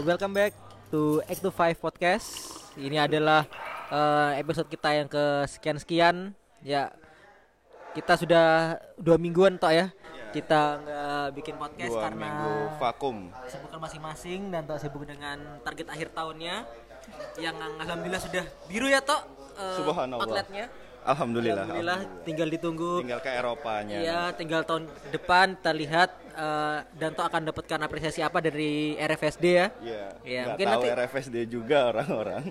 Welcome back to X to Five Podcast. Ini adalah uh, episode kita yang ke sekian sekian. Ya, kita sudah dua mingguan toh ya. Kita nggak bikin podcast Dua karena minggu vakum. kesibukan masing-masing dan toh sibuk dengan target akhir tahunnya. Yang alhamdulillah sudah biru ya toh. uh, Subhanallah. Outletnya. Alhamdulillah. Alhamdulillah, tinggal ditunggu. Tinggal ke Eropanya. Iya, tinggal tahun depan kita lihat eh, dan toh akan dapatkan apresiasi apa dari RFSD ya. Iya. Nggak mungkin tahu nanti- RFSD juga orang-orang.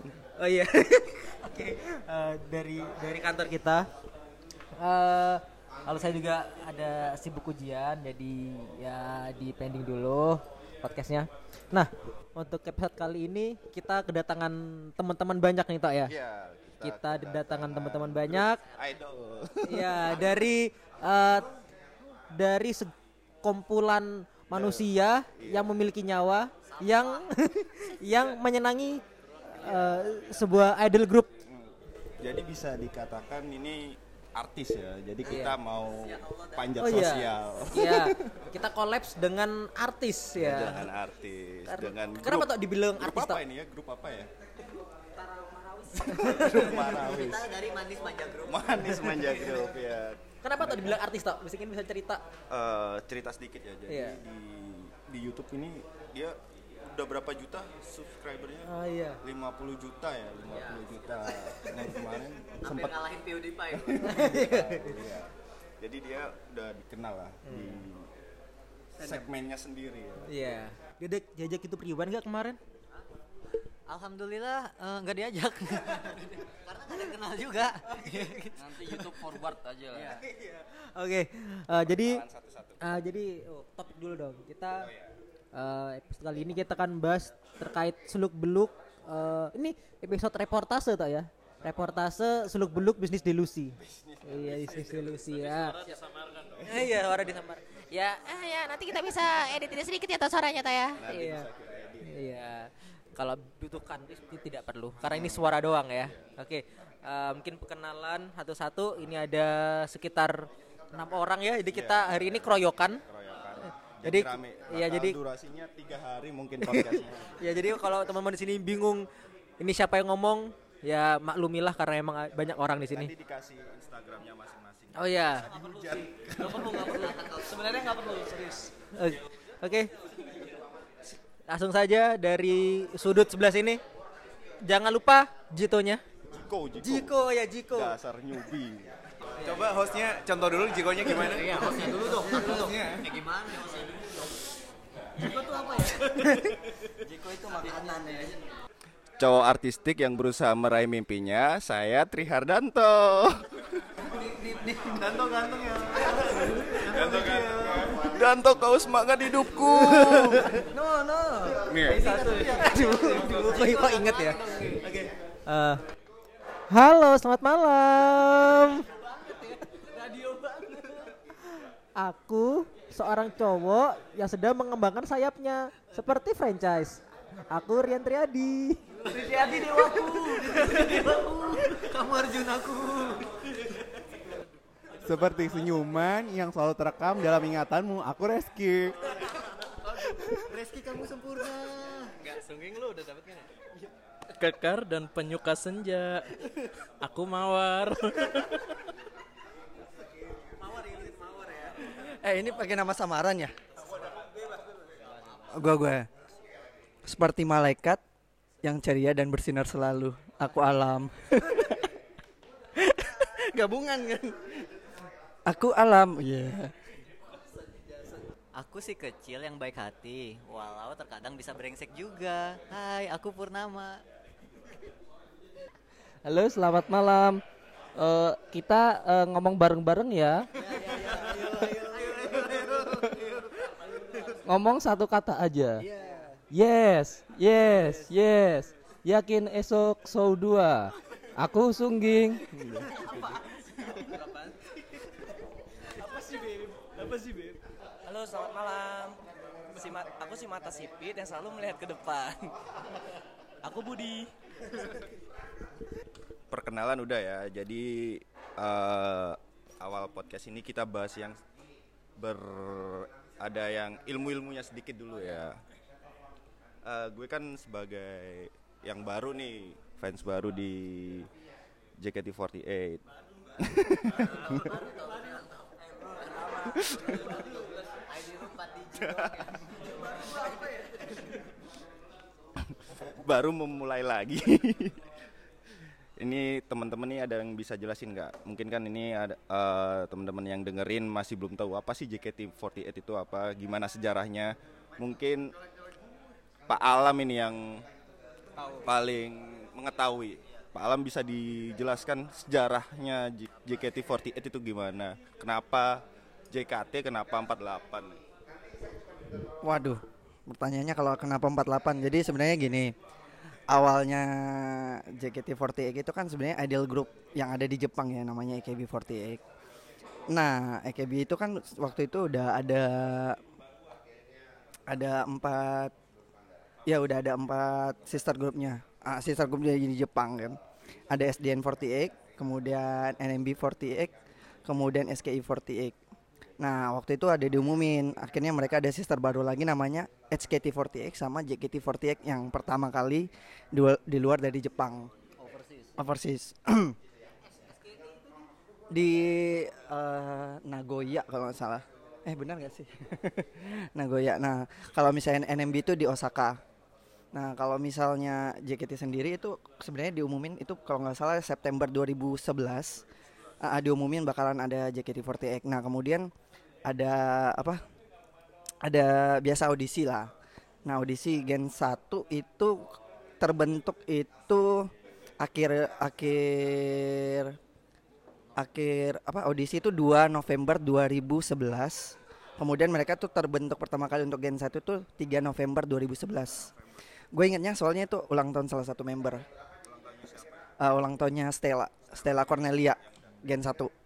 Oh iya. Oke, eh, dari dari kantor kita. eh kalau saya juga ada sibuk ujian, jadi ya di pending dulu podcastnya. Nah, untuk episode kali ini kita kedatangan teman-teman banyak nih Tok ya. Iya. Kita kedatangan teman-teman banyak. Idol. Ya dari eh, dari sekumpulan manusia yang memiliki nyawa yang yang menyenangi eh, sebuah idol group. Jadi bisa dikatakan ini artis ya. Jadi kita mau panjat Oh iya. sosial. Iya, kita kolaps dengan artis ya. Dengan artis, Kar- dengan Kenapa grup. tuh dibilang Grup artis apa Tok? ini ya? Grup apa ya? Grup Marawis. dari Manis Manja Group. Manis manja grup ya. Kenapa tuh dibilang artis Tok? Mungkin bisa cerita. Eh, cerita sedikit ya. Jadi Iya. di di YouTube ini dia udah berapa juta subscribernya? Oh iya. 50 juta ya, 50 juta. Dan kemarin sempat ngalahin PewDiePie. Iya. Jadi dia udah dikenal lah di segmennya sendiri ya. Iya. Dia jajak itu periwan gak kemarin? Alhamdulillah eh, nggak diajak karena nggak ada kenal juga. Nanti YouTube forward aja lah. Oke, eh, jadi Kenalan satu-satu. eh, jadi oh, topik dulu dong. Kita eh, episode kali ini kita akan bahas terkait seluk beluk. ini episode reportase tak ya? Reportase seluk beluk bisnis delusi. Iya bisnis delusi ya. Eh, Iya suara disamar. Ya, ah, ya nanti kita bisa edit sedikit ya toh suaranya toh ya. Iya. Iya. Kalau butuhkan itu tidak perlu karena ini suara doang ya. Oke. eh, mungkin perkenalan satu-satu. Ini ada sekitar enam orang ya. Jadi kita hari ini keroyokan. Keroyokan. Jadi- rame. iya, Bakal jadi- durasinya tiga hari mungkin podcastnya. Ya jadi kalau teman-teman di sini bingung ini siapa yang ngomong, ya maklumilah karena emang banyak orang di sini. Nanti dikasih Instagramnya masing-masing. Oh iya. Sebenarnya nggak perlu serius. Eh, Oke. Langsung saja dari sudut sebelah sini. Jangan lupa Jitonya. Jiko, Jiko. Jiko ya Jiko. Dasar newbie. Coba hostnya contoh dulu Jikonya gimana? Iya, hostnya dulu dong. Dong. Kayak gimana hostnya dulu? Jiko tuh apa ya? Jiko itu makanan ya. Cowok artistik yang berusaha meraih mimpinya, saya Trihardanto. Gantong-gantong ya. Danto kau semangat hidupku. No no. Nih, Aduh, aduh, kok, kok inget ya? Eh, halo, selamat malam. Aku seorang cowok yang sedang mengembangkan sayapnya seperti franchise. Aku Rian Triadi. Triadi dewaku. Dewaku. Kamu Arjunaku. Seperti senyuman yang selalu terekam dalam ingatanmu. Aku Reski. Reski kamu sempurna. Enggak, sungging lu udah dapet kan ya? Kekar dan penyuka senja. Aku mawar. Eh ini pakai nama samaran ya? Gua gue. Seperti malaikat yang ceria dan bersinar selalu. Aku alam. Gabungan kan? Aku alam. Iya. Aku sih kecil yang baik hati, walau terkadang bisa brengsek juga. Hai, aku Purnama. Halo, selamat malam. Eh, kita eh, ngomong bareng-bareng ya. ngomong satu kata aja. Yes, yes, yes. Yakin esok show 2. Aku sungging. Halo, selamat malam. Si ma- aku si mata sipit yang selalu melihat ke depan. Aku Budi. perkenalan udah ya. Jadi eh, awal podcast ini kita bahas yang ber ada yang ilmu-ilmunya sedikit dulu ya. eh, gue kan sebagai yang baru nih fans baru di JKT48 baru memulai lagi. Ini teman-teman nih ada yang bisa jelasin nggak? Mungkin kan ini ada eh, teman-teman yang dengerin masih belum tahu apa sih JKT48 itu apa gimana sejarahnya. Mungkin Pak Alam ini yang paling mengetahui. Pak Alam bisa dijelaskan sejarahnya J- JKT48 itu gimana? Kenapa JKT kenapa 48 Waduh, pertanyaannya kalau kenapa 48? Jadi sebenarnya gini, awalnya JKT48 itu kan sebenarnya idol group yang ada di Jepang ya namanya AKB48. Nah, AKB itu kan waktu itu udah ada ada empat ya udah ada empat sister groupnya ah, sister groupnya di Jepang kan ada SDN48 kemudian NMB48 kemudian SKI48 Nah waktu itu ada diumumin. Akhirnya mereka ada sister baru lagi namanya HKT48 sama JKT48 yang pertama kali di, di luar dari Jepang. Overseas. Di eh, Nagoya kalau nggak salah. Eh benar nggak sih? Nagoya. Nah kalau misalnya NMB itu di Osaka. Nah kalau misalnya JKT sendiri itu sebenarnya diumumin itu kalau nggak salah September 2011 ah, diumumin bakalan ada JKT48 nah kemudian ada apa ada biasa audisi lah. Nah audisi Gen 1 itu terbentuk itu akhir akhir akhir apa audisi itu 2 November 2011 kemudian mereka tuh terbentuk pertama kali untuk Gen 1 tuh 3 November 2011 gue ingetnya soalnya itu ulang tahun salah satu member. Eh, ulang tahunnya Stella Stella Cornelia Gen 1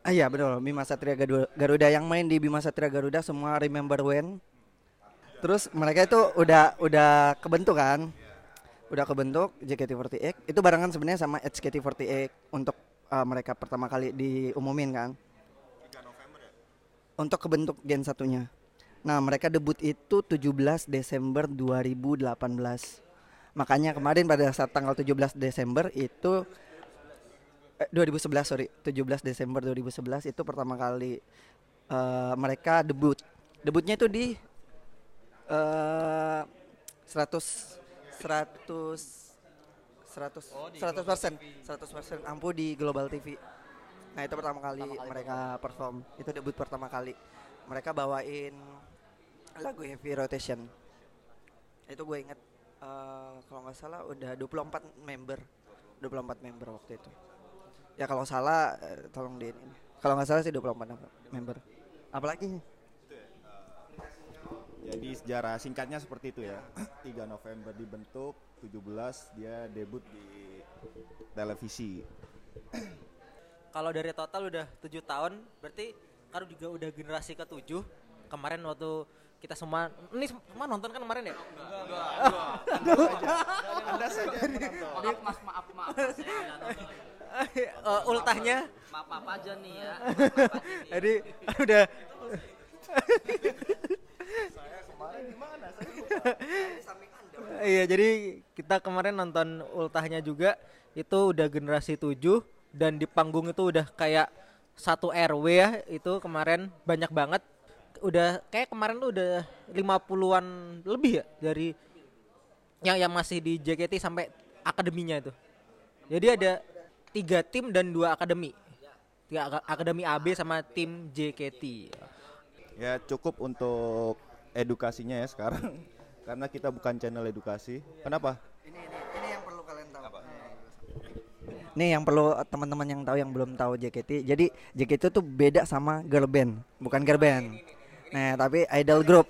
Ah iya betul. Bima Satria Garuda, yang main di Bima Satria Garuda semua remember when Terus mereka itu udah udah kebentuk kan? Udah kebentuk JKT48 itu barengan sebenarnya sama HKT48 untuk uh, mereka pertama kali diumumin kan? Untuk kebentuk gen satunya. Nah mereka debut itu 17 Desember 2018 makanya kemarin pada saat tanggal 17 Desember itu eh, 2011 sorry. 17 Desember 2011 itu pertama kali uh, mereka debut. Debutnya itu di eh 100 100 100 100 persen. 100 persen. Ampuh di Global TV nah itu pertama kali mereka perform. Itu debut pertama kali. Mereka bawain lagu Heavy Rotation. Itu gue inget eh, kalau nggak salah udah 24 member. 24 member waktu itu ya kalau salah eh, tolong di ini kalau nggak salah sih 24 member apalagi Jadi sejarah singkatnya seperti itu ya. 3 November dibentuk, 17 dia debut di televisi. Kalau dari total udah tujuh tahun, berarti kan juga udah generasi ke tujuh. Kemarin waktu kita semua, ini semua nonton kan kemarin ya? Anda saja yang menonton. maaf mas maaf maaf Eh, ultahnya, maaf maaf aja nih ya jadi udah. Iya, jadi kita kemarin nonton ultahnya juga itu udah generasi 7 dan di panggung itu udah kayak satu RW ya, itu kemarin banyak banget. Udah kayak kemarin tuh udah 50-an lebih ya dari yang yang masih di JKT sampai akademinya itu. Jadi ada tiga tim dan dua akademi. Tiga ak- akademi AB sama tim JKT. Ya cukup untuk edukasinya ya sekarang. Karena kita bukan channel edukasi. Kenapa? ini ini ini yang perlu kalian tahu Nih yang perlu eh, teman-teman yang tahu yang belum tahu JKT. Jadi JKT itu beda sama girl band, bukan girl band. Nah, tapi idol group.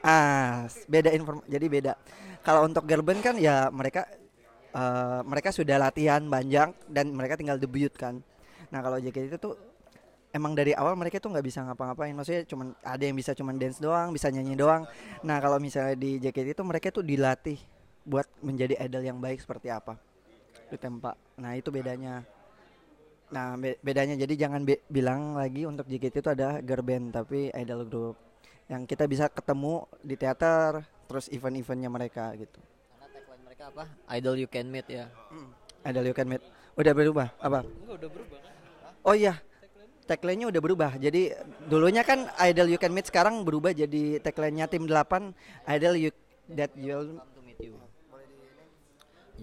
Ah, beda inform jadi beda. Kalau untuk girl band kan ya mereka eh, mereka sudah latihan panjang dan mereka tinggal debut kan. Nah, kalau JKT itu tuh emang dari awal mereka tuh nggak bisa ngapa-ngapain. Maksudnya cuman ada yang bisa cuman dance doang bisa nyanyi doang. Nah kalau misalnya di JKT itu mereka tuh dilatih buat menjadi idol yang baik seperti apa? Ditempa nah itu bedanya. Nah be- bedanya. Jadi jangan be- bilang lagi untuk JKT itu ada girl band tapi idol group. Yang kita bisa ketemu di teater terus event-eventnya mereka gitu. Mereka apa? Idol you can meet ya. Ada you can meet. Udah berubah apa? Oh iya. Tagline-nya udah berubah. Jadi dulunya kan Idol You Can Meet sekarang berubah jadi tagline-nya tim 8 Idol You That You'll meet you.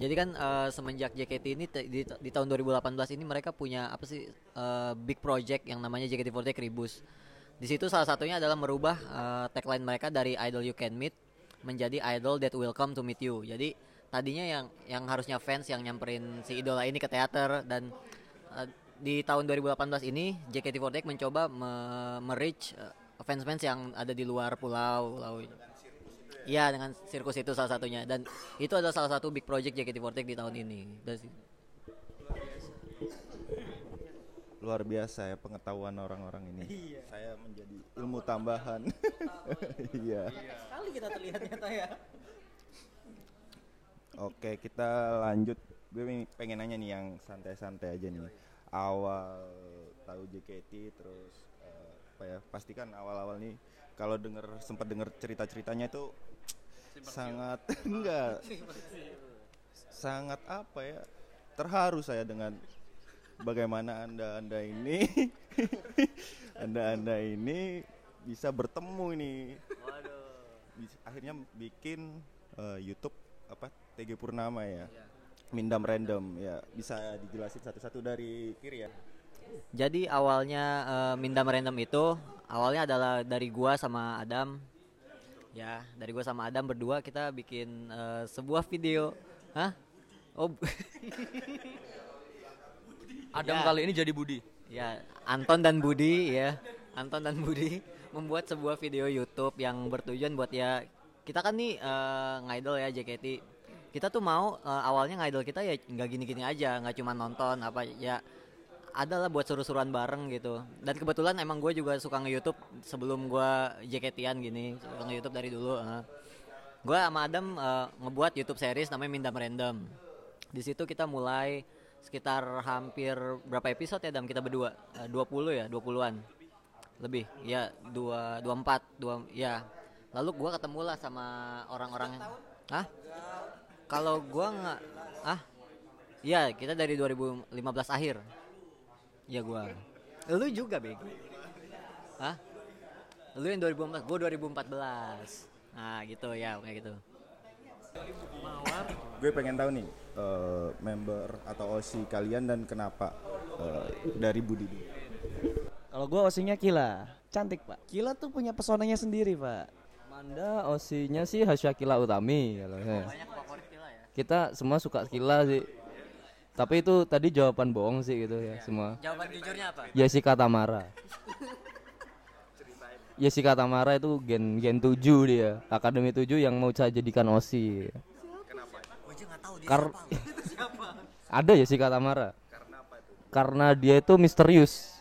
Jadi kan eh, semenjak JKT ini di, di tahun 2018 ini mereka punya apa sih eh, big project yang namanya JKT48 Ribus. Di situ salah satunya adalah merubah eh, tagline mereka dari Idol You Can Meet menjadi Idol That Will Come to Meet You. Jadi tadinya yang yang harusnya fans yang nyamperin si idola ini ke teater dan eh, di tahun 2018 ini JKT48 mencoba me- me-reach eh, fans-fans yang ada di luar pulau, pulau Iya dengan sirkus itu salah satunya dan itu adalah salah satu big project JKT48 di tahun ini. Dan si- Luar biasa ya pengetahuan orang-orang ini. Saya menjadi ilmu tambahan. Iya. Sekali kita terlihat nyata ya. Oke, kita lanjut. Gue pengen nanya nih yang santai-santai aja nih. Awal tahu JKT terus eh, apa ya? Pastikan awal-awal nih kalau denger sempat denger cerita-ceritanya itu sangat enggak sangat apa ya? Terharu saya dengan bagaimana Anda-anda ini Anda-anda ini bisa bertemu ini. Akhirnya bikin eh, YouTube apa TG Purnama ya. Mindam random ya. Bisa dijelasin satu-satu dari kiri ya. Jadi awalnya eh, Mindam Random itu awalnya adalah dari gua sama Adam. Ya, dari gua sama Adam berdua kita bikin eh, sebuah video. Hah? Oh, Adam Ya. kali ini jadi Budi. ya Anton dan Budi ya. Anton dan Budi membuat sebuah video YouTube yang bertujuan buat ya kita kan nih eh, ngidol ya JKT. Kita tuh mau eh, awalnya ngidol kita ya nggak gini-gini aja, nggak cuma nonton apa ya adalah buat seru-seruan bareng gitu. Dan kebetulan emang gue juga suka nge-YouTube sebelum gue JKT-an gini, suka nge-YouTube dari dulu. Gue sama Adam eh, ngebuat YouTube series namanya Mindam Random. Di situ kita mulai sekitar hampir berapa episode ya Dam kita berdua? Eh, 20 ya, 20-an. Lebih. Ya, 2 24, 2 ya. Lalu gua ketemu lah sama orang-orang Hah? Kalau gua nggak ah Iya, kita dari 2015 akhir. Ya gua. Lu juga, Beg. Hah? Lu yang 2014, gua 2014. Nah, gitu ya, kayak gitu. Gue pengen tahu nih eh, member atau OSI kalian dan kenapa eh, dari Budi. Kalau gue osinya Kila, cantik pak. Kila tuh punya pesonanya sendiri pak. Manda osinya sih Hasya Kila Utami kalau saya. Banyak favorit Kila ya. Kita semua suka Kila sih. Tapi itu tadi jawaban bohong sih gitu ya semua. Jawaban jujurnya apa? Jessica Tamara. Jessica Tamara itu gen gen 7 dia, akademi 7 yang mau saya jadikan OSI. Gue aja nggak tahu dia Kar- siapa. Ada Jessica Tamara. Karena dia itu misterius.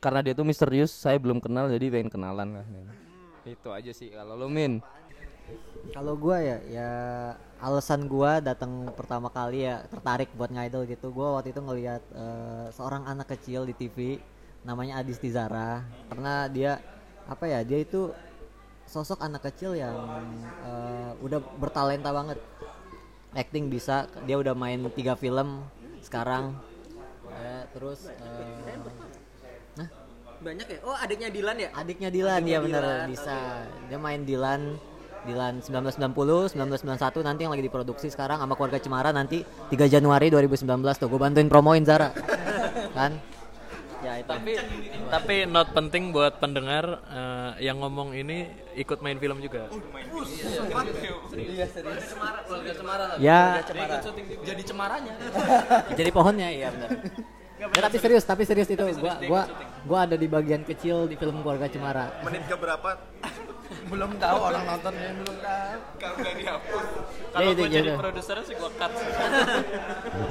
Karena dia itu misterius, saya belum kenal jadi pengen kenalan lah. Itu aja sih kalau lo Min. Kalau gua ya, ya alasan gua datang pertama kali ya tertarik buat ngidol gitu. Gua waktu itu ngelihat eh, seorang anak kecil di TV namanya Adis Tizara karena dia apa ya dia itu sosok anak kecil yang eh, udah bertalenta banget acting bisa dia udah main tiga film sekarang Eh, terus nah Banyak ya? Oh, adiknya Dilan ya? adiknya Dilan ya bener bisa. dia main Dilan Dilan 1990 1991 nanti yang lagi diproduksi sekarang sama keluarga Cemara nanti 3 Januari 2019 tuh. Gue bantuin promoin Zara. Kan? Ya itu. Tapi tapi not penting buat pendengar eh, yang ngomong ini ikut main film juga. ya. Jadi cemaranya. jadi pohonnya iya benar Ya, tapi serius, tapi serius itu gua gua gua ada di bagian kecil di film keluarga Cemara. Menit ke berapa? belum tahu orang nontonnya belum tahu. Kalau nggak dihapus. Kalau Ya, itu gue jadi produsernya sih gue cut.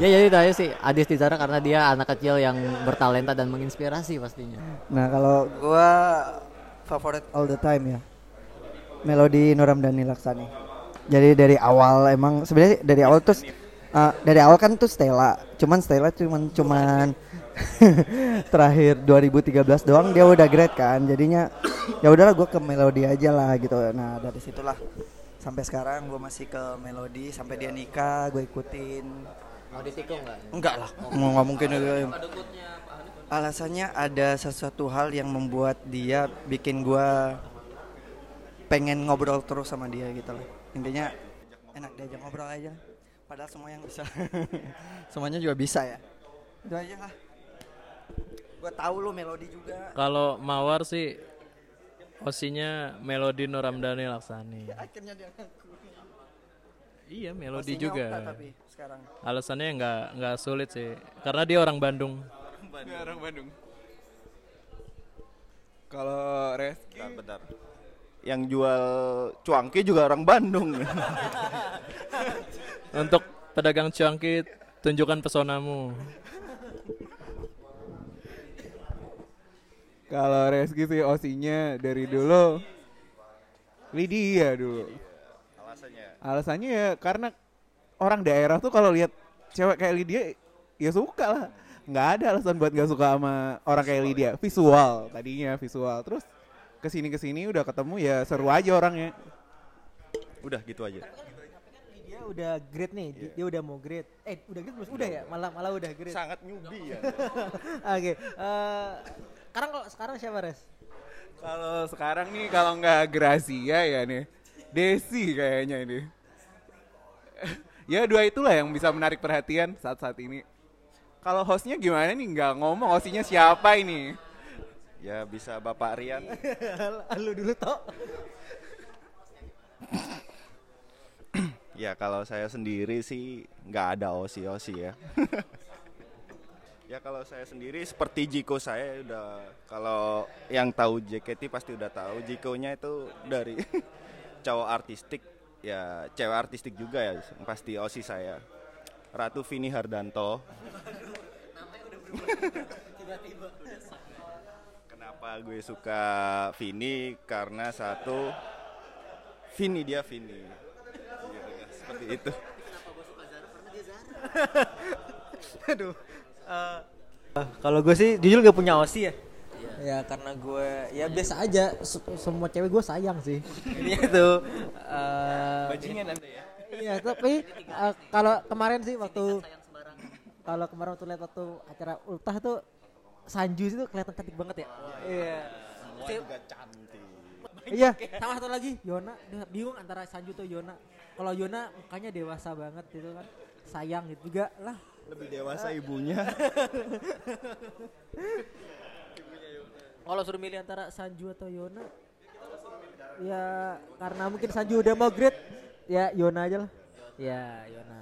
ya jadi itu aja sih Adis Tizara karena dia anak kecil yang bertalenta dan menginspirasi pastinya. Nah kalau gua favorit all the time ya Melodi Nuram Dani Laksani. Jadi dari awal emang sebenarnya dari awal tuh uh, dari awal kan tuh Stella. Cuman Stella cuman cuman terakhir 2013 doang dia udah great kan. Jadinya ya udahlah gua ke Melodi aja lah gitu. Nah dari situlah sampai sekarang gue masih ke Melody sampai dia nikah gue ikutin. Mau ditikung nggak? enggak lah mau nggak mungkin alasannya ada sesuatu hal yang membuat dia bikin gue pengen ngobrol terus sama dia gitu loh intinya enak diajak ngobrol aja. Padahal semua yang bisa. Semuanya juga bisa ya. Itu aja lah gue tahu lo melodi juga Kalau Mawar sih osinya Melodi Nuramdani Laksani. akhirnya dia ngaku Iya, Melodi Osinya juga. Okta tapi sekarang Alasannya nggak nggak sulit sih, karena dia orang Bandung. Orang Bandung. Kalau Reski Bentar, bentar. Yang jual cuangki juga orang Bandung. Untuk pedagang cuangki, tunjukkan pesonamu. Kalau Reski sih osinya dari dulu Lydia dulu. Alasannya Alasannya ya karena orang daerah tuh kalau lihat cewek kayak Lydia ya suka lah. Nggak ada alasan buat nggak suka sama orang kayak Lydia. Visual tadinya visual. Terus ke sini ke sini udah ketemu ya seru aja orangnya. udah gitu aja. Dia udah grade nih, di- dia udah mau grade. Eh, udah grade belum? Udah ya? Malah malah udah grade. Sangat newbie ya. Oke. eh, sekarang kok sekarang siapa Res? Kalau sekarang nih kalau nggak Gracia ya nih, Desi kayaknya ini. ya dua itulah yang bisa menarik perhatian saat-saat ini. Kalau hostnya gimana nih nggak ngomong hostnya siapa ini? Ya bisa Bapak Rian. Lu dulu toh. Ya kalau saya sendiri sih nggak ada osi-osi ya. ya kalau saya sendiri seperti Jiko saya udah kalau yang tahu JKT pasti udah tahu Jiko-nya itu dari cowok artistik ya cewek artistik juga ya pasti osi saya. Ratu Vini Hardanto. Kenapa gue suka Vini? Karena satu Vini dia Vini. Gitu ya, seperti itu. Aduh. Eh, kalau gue sih jujur gak punya osi ya. Ya karena gue ya biasa aja Se- semua cewek gue sayang sih. Ini itu. eh, Bajingan anda ya. Iya tapi eh, kalau kemarin sih waktu kalau kemarin waktu lihat waktu acara ultah tuh Sanju itu kelihatan cantik banget ya. Iya. Semua juga cantik. Iya, sama satu lagi Yona. Dia Bingung antara Sanju atau Yona. Kalau Yona mukanya dewasa banget gitu kan. Sayang gitu juga lah. Lebih dewasa ibunya. Kalau suruh milih antara Sanju atau Yona, ya karena mungkin Sanju udah mau grade, ya Yona aja lah. Ya Yona.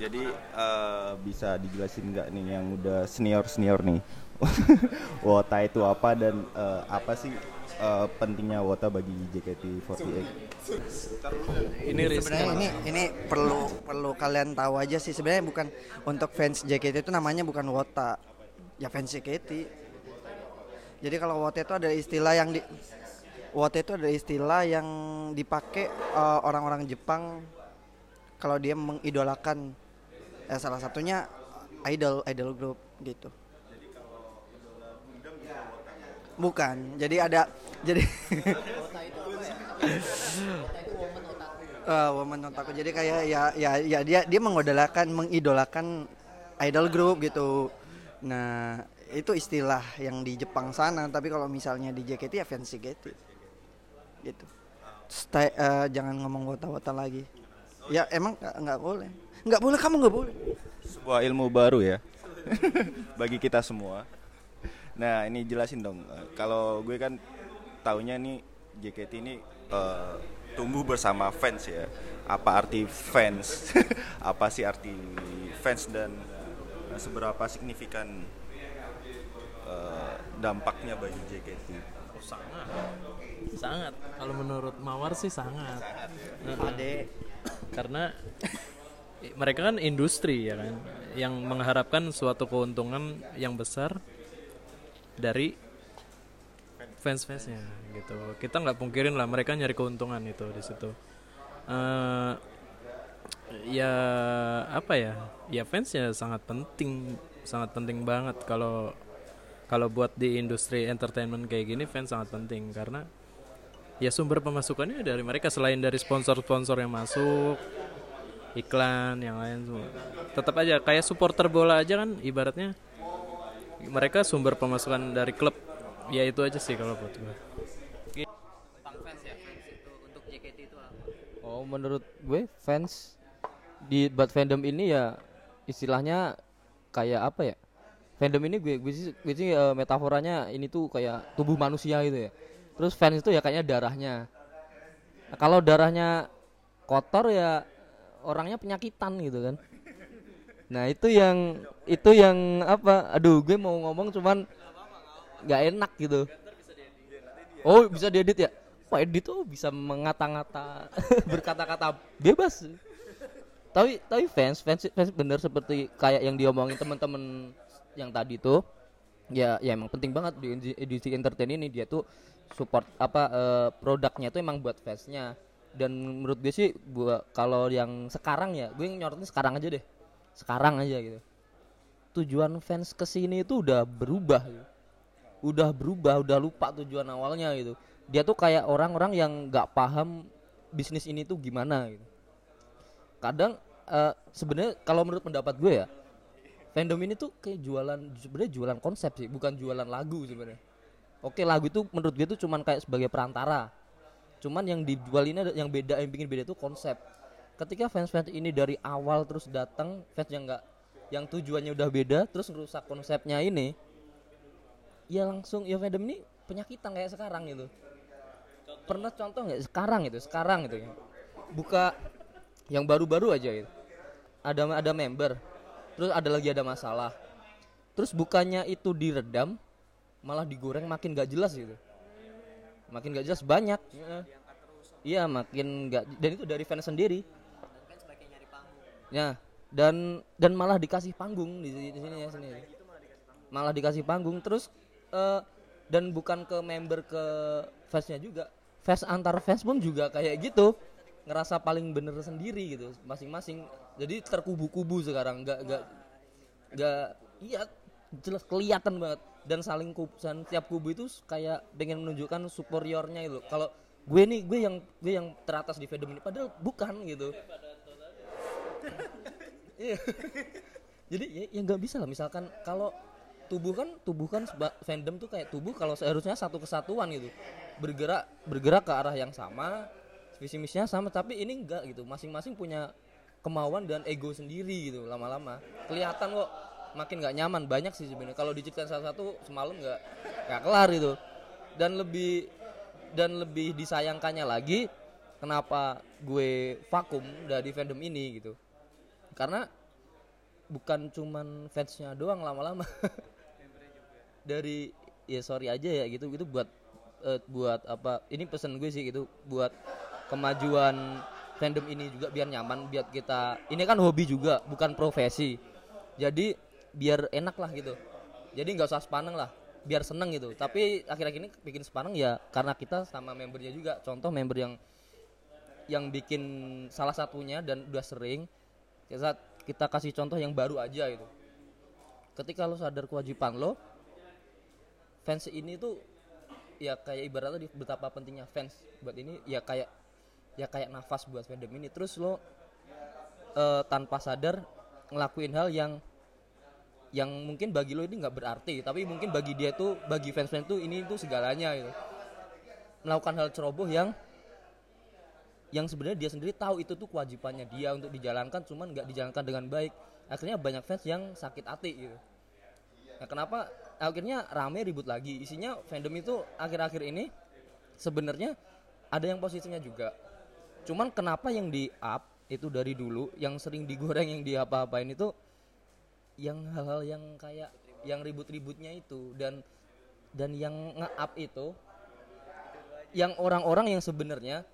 Jadi eh, bisa dijelasin nggak nih yang udah senior senior nih, Wota itu apa dan eh, apa sih eh, pentingnya Wota bagi JKT48? Ini sebenarnya ini ini perlu perlu kalian tahu aja sih. Sebenarnya bukan untuk fans JKT itu namanya bukan Wota. Ya fans JKT jadi kalau Wota itu ada istilah yang di Wota itu ada istilah yang dipakai eh, orang-orang Jepang kalau dia mengidolakan ya salah satunya idol idol group gitu. Bukan jadi ada jadi Eh, woman otaku. Jadi kayak ya ya ya dia dia mengidolakan mengidolakan idol group gitu. Nah itu istilah yang di Jepang sana tapi kalau misalnya di JKT ya fans JKT gitu. Stay, eh, jangan ngomong wota-wota lagi. Ya emang nggak boleh nggak boleh kamu nggak boleh Sebuah ilmu baru ya bagi kita semua. Nah ini jelasin dong. Kalau gue kan taunya nih JKT ini eh, tumbuh bersama fans ya. Apa arti fans? apa sih arti fans dan eh, seberapa signifikan eh, dampaknya bagi JKT? Oh, sangat. Sangat. Kalau menurut Mawar sih sangat. Heeh. Karena i- mereka kan industri ya kan? Yang mengharapkan suatu keuntungan yang besar dari fans-fansnya gitu. Kita nggak pungkirin lah mereka nyari keuntungan itu di situ. Eh, ya apa ya? Ya fans ya sangat penting sangat penting banget. Kalau kalau buat di industri entertainment kayak gini fans sangat penting. Karena ya sumber pemasukannya dari mereka. Selain dari sponsor-sponsor yang masuk iklan yang lain semua tetap aja kayak supporter bola aja kan ibaratnya mereka sumber pemasukan dari klub ya itu aja sih kalau buat gue Tentang fans ya, fans itu untuk JKT itu apa? Oh, menurut gue fans di buat fandom ini ya istilahnya kayak apa ya? Fandom ini gue gue sih, gue sih, eh, metaforanya ini tuh kayak tubuh manusia gitu ya. Terus fans itu ya kayaknya darahnya. Nah, kalau darahnya kotor ya orangnya penyakitan gitu kan. Nah, itu yang itu yang apa? Aduh, gue mau ngomong cuman nggak enak gitu. Oh, bisa diedit ya? Wah, edit tuh bisa mengata-ngata berkata-kata bebas. Tapi tapi fans fans fans bener seperti kayak yang diomongin teman-teman yang tadi tuh ya ya emang penting banget di industri entertain ini dia tuh support apa eh, produknya tuh emang buat fansnya dan menurut gue sih gua kalau yang sekarang ya gue nyorotin sekarang aja deh. Sekarang aja gitu. Tujuan fans ke sini itu udah berubah gitu. udah berubah udah lupa tujuan awalnya gitu. Dia tuh kayak orang-orang yang nggak paham bisnis ini tuh gimana gitu. Kadang eh, sebenarnya kalau menurut pendapat gue ya fandom ini tuh kayak jualan sebenarnya jualan konsep sih bukan jualan lagu sebenarnya. Oke lagu itu menurut gue tuh cuman kayak sebagai perantara cuman yang dijual ini ada- yang beda yang bikin beda itu konsep. Ketika fans-fans ini dari awal terus datang fans yang enggak yang tujuannya udah beda terus ngerusak konsepnya ini ya langsung ya fandom ini penyakitan kayak sekarang gitu. Pernah contoh nggak? Sekarang itu sekarang itu ya. Buka yang baru-baru aja gitu. Ada ada member terus ada lagi ada masalah. Terus bukannya itu diredam malah digoreng makin gak jelas gitu makin gak jelas banyak. Heeh. iya makin gak dan itu dari fans sendiri. Ya dan dan malah dikasih panggung di, di sini ya sendiri malah dikasih panggung. Terus eh, dan bukan ke member ke fansnya juga. Fans antar fans pun juga kayak gitu. Ngerasa paling bener sendiri gitu masing-masing. Jadi terkubu-kubu sekarang. Nggak nggak nggak iya jelas kelihatan banget dan saling kubu dan tiap kubu itu kayak pengen menunjukkan superiornya itu kalau gue nih gue yang gue yang teratas di fandom ini padahal bukan gitu. Iya. jadi ya ya nggak bisa lah. Misalkan kalau tubuh kan tubuh kan fandom tuh kayak tubuh kalau seharusnya satu kesatuan gitu. Bergerak bergerak ke arah yang sama visi misinya sama tapi ini enggak gitu. Masing-masing punya kemauan dan ego sendiri gitu lama-lama. Kelihatan kok makin nggak nyaman banyak sih sebenarnya. Kalau diceritain satu-satu semalam nggak nggak kelar itu dan lebih dan lebih disayangkannya lagi kenapa gue vakum dari fandom ini gitu. Karena bukan cuman fansnya doang lama-lama. Dari ya sorry aja ya gitu itu buat eh, buat apa ini pesan gue sih gitu buat kemajuan fandom ini juga biar nyaman biar kita ini kan hobi juga bukan profesi. Jadi biar enak lah gitu. Jadi nggak usah sepaneng lah biar seneng gitu. Tapi akhir-akhir ini bikin sepaneng ya karena kita sama membernya juga. Contoh member yang yang bikin salah satunya dan udah sering kita kita kasih contoh yang baru aja gitu. Ketika lo sadar kewajiban lo fans ini tuh ya kayak ibaratnya di- betapa pentingnya fans buat ini ya kayak ya kayak nafas buat fandom ini. Terus lo eh, tanpa sadar ngelakuin hal yang yang mungkin bagi lo ini nggak berarti tapi mungkin bagi dia tuh bagi fans-fans tuh ini tuh segalanya gitu. Melakukan hal ceroboh yang yang sebenarnya dia sendiri tahu itu tuh kewajibannya dia untuk dijalankan cuman nggak dijalankan dengan baik. Akhirnya banyak fans yang sakit hati gitu. Nah kenapa? Akhirnya rame ribut lagi. Isinya fandom itu akhir-akhir ini sebenarnya ada yang positifnya juga. Cuman kenapa yang di up itu dari dulu yang sering digoreng yang di apa-apain itu yang hal-hal yang kayak yang ribut-ributnya itu dan dan yang nge-up itu yang orang-orang yang sebenarnya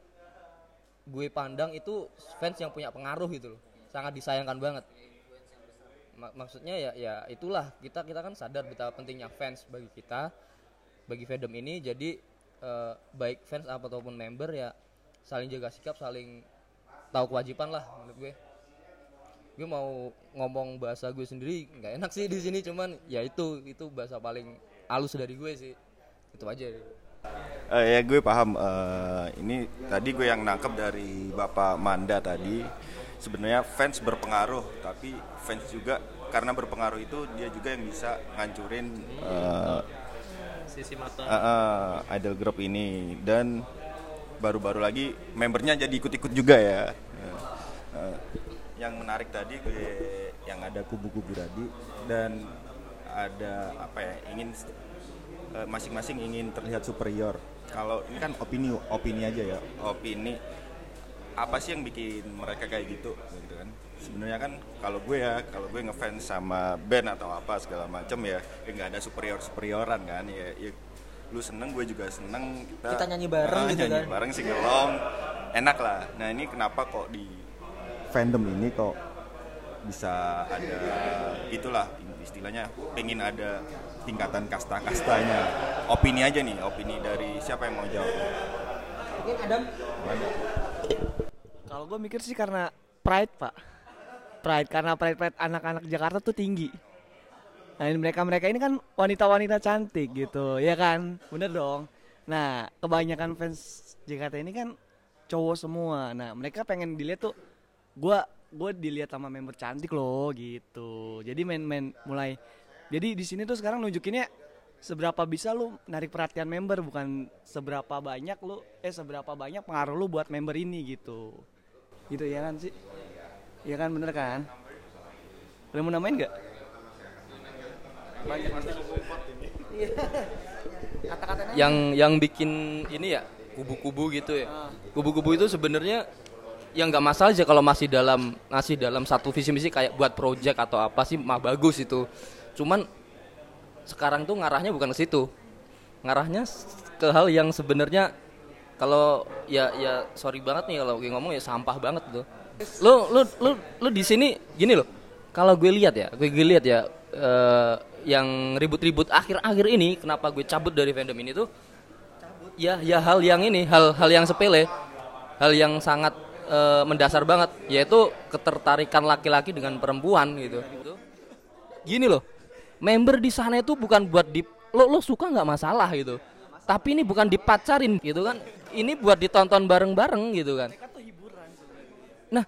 gue pandang itu fans yang punya pengaruh gitu loh. Sangat disayangkan banget. Ma- maksudnya ya ya itulah. Kita kita kan sadar betapa pentingnya fans bagi kita bagi fandom ini. Jadi eh, baik fans ataupun member ya saling jaga sikap saling tahu kewajiban lah menurut gue gue mau ngomong bahasa gue sendiri nggak enak sih di sini cuman ya itu itu bahasa paling halus dari gue sih itu aja Eh, ya gue paham. Eh, ini tadi gue yang nangkep dari Bapak Manda tadi. Sebenarnya fans berpengaruh, tapi fans juga karena berpengaruh itu dia juga yang bisa ngancurin eh, Sisi mata. eh, eh, idol group ini dan baru-baru lagi membernya jadi ikut-ikut juga ya. Eh, eh, yang menarik tadi gue yang ada kubu-kubu tadi dan ada apa ya ingin eh, masing-masing ingin terlihat superior. Kalau ini kan opini opini aja ya, opini. Apa sih yang bikin mereka kayak gitu? Gitu kan. Sebenarnya kan kalau gue ya kalau gue ngefans sama band atau apa segala macam ya ya nggak ada superior superioran kan. Ya, ya lu seneng gue juga seneng kita, Kita nyanyi bareng Ah, gitu nyanyi kan. bareng singelong enak lah. Nah ini kenapa kok di fandom ini kok bisa ada itulah istilahnya pengen ada tingkatan kasta-kastanya opini aja nih opini dari siapa yang mau jawab Mungkin Adam Kalau gue mikir sih karena pride pak, pride karena pride pride anak-anak Jakarta tuh tinggi. Nah ini mereka mereka ini kan wanita-wanita cantik gitu, ya kan, bener dong. Nah kebanyakan fans JKT ini kan cowok semua. Nah mereka pengen dilihat tuh, gue gue dilihat sama member cantik loh gitu. Jadi main-main mulai. Jadi di sini tuh sekarang nunjukinnya seberapa bisa lu narik perhatian member bukan seberapa banyak lu eh seberapa banyak pengaruh lu buat member ini gitu. Gitu ya kan sih? Ya kan bener kan? Lu mau namain nggak? Banyak kata-katanya yang yang bikin ini ya kubu-kubu gitu ya. Kubu-kubu itu sebenarnya yang nggak masalah aja kalau masih dalam masih dalam satu visi misi kayak buat project atau apa sih mah bagus itu. Cuman sekarang tuh ngarahnya bukan ke situ. Ngarahnya ke hal yang sebenarnya kalau ya ya sorry banget nih kalau gue ngomong ya sampah banget tuh. Lu lu lu lu di sini gini loh. Kalau gue lihat ya gue, gue lihat ya eh, yang ribut-ribut akhir-akhir ini kenapa gue cabut dari fandom ini tuh ya ya hal yang ini hal hal yang sepele hal yang sangat eh, mendasar banget yaitu ketertarikan laki-laki dengan perempuan gitu. Gini loh member di sana itu bukan buat di lo lo suka nggak masalah gitu. Tapi ini bukan dipacarin gitu kan ini buat ditonton bareng-bareng gitu kan. Nah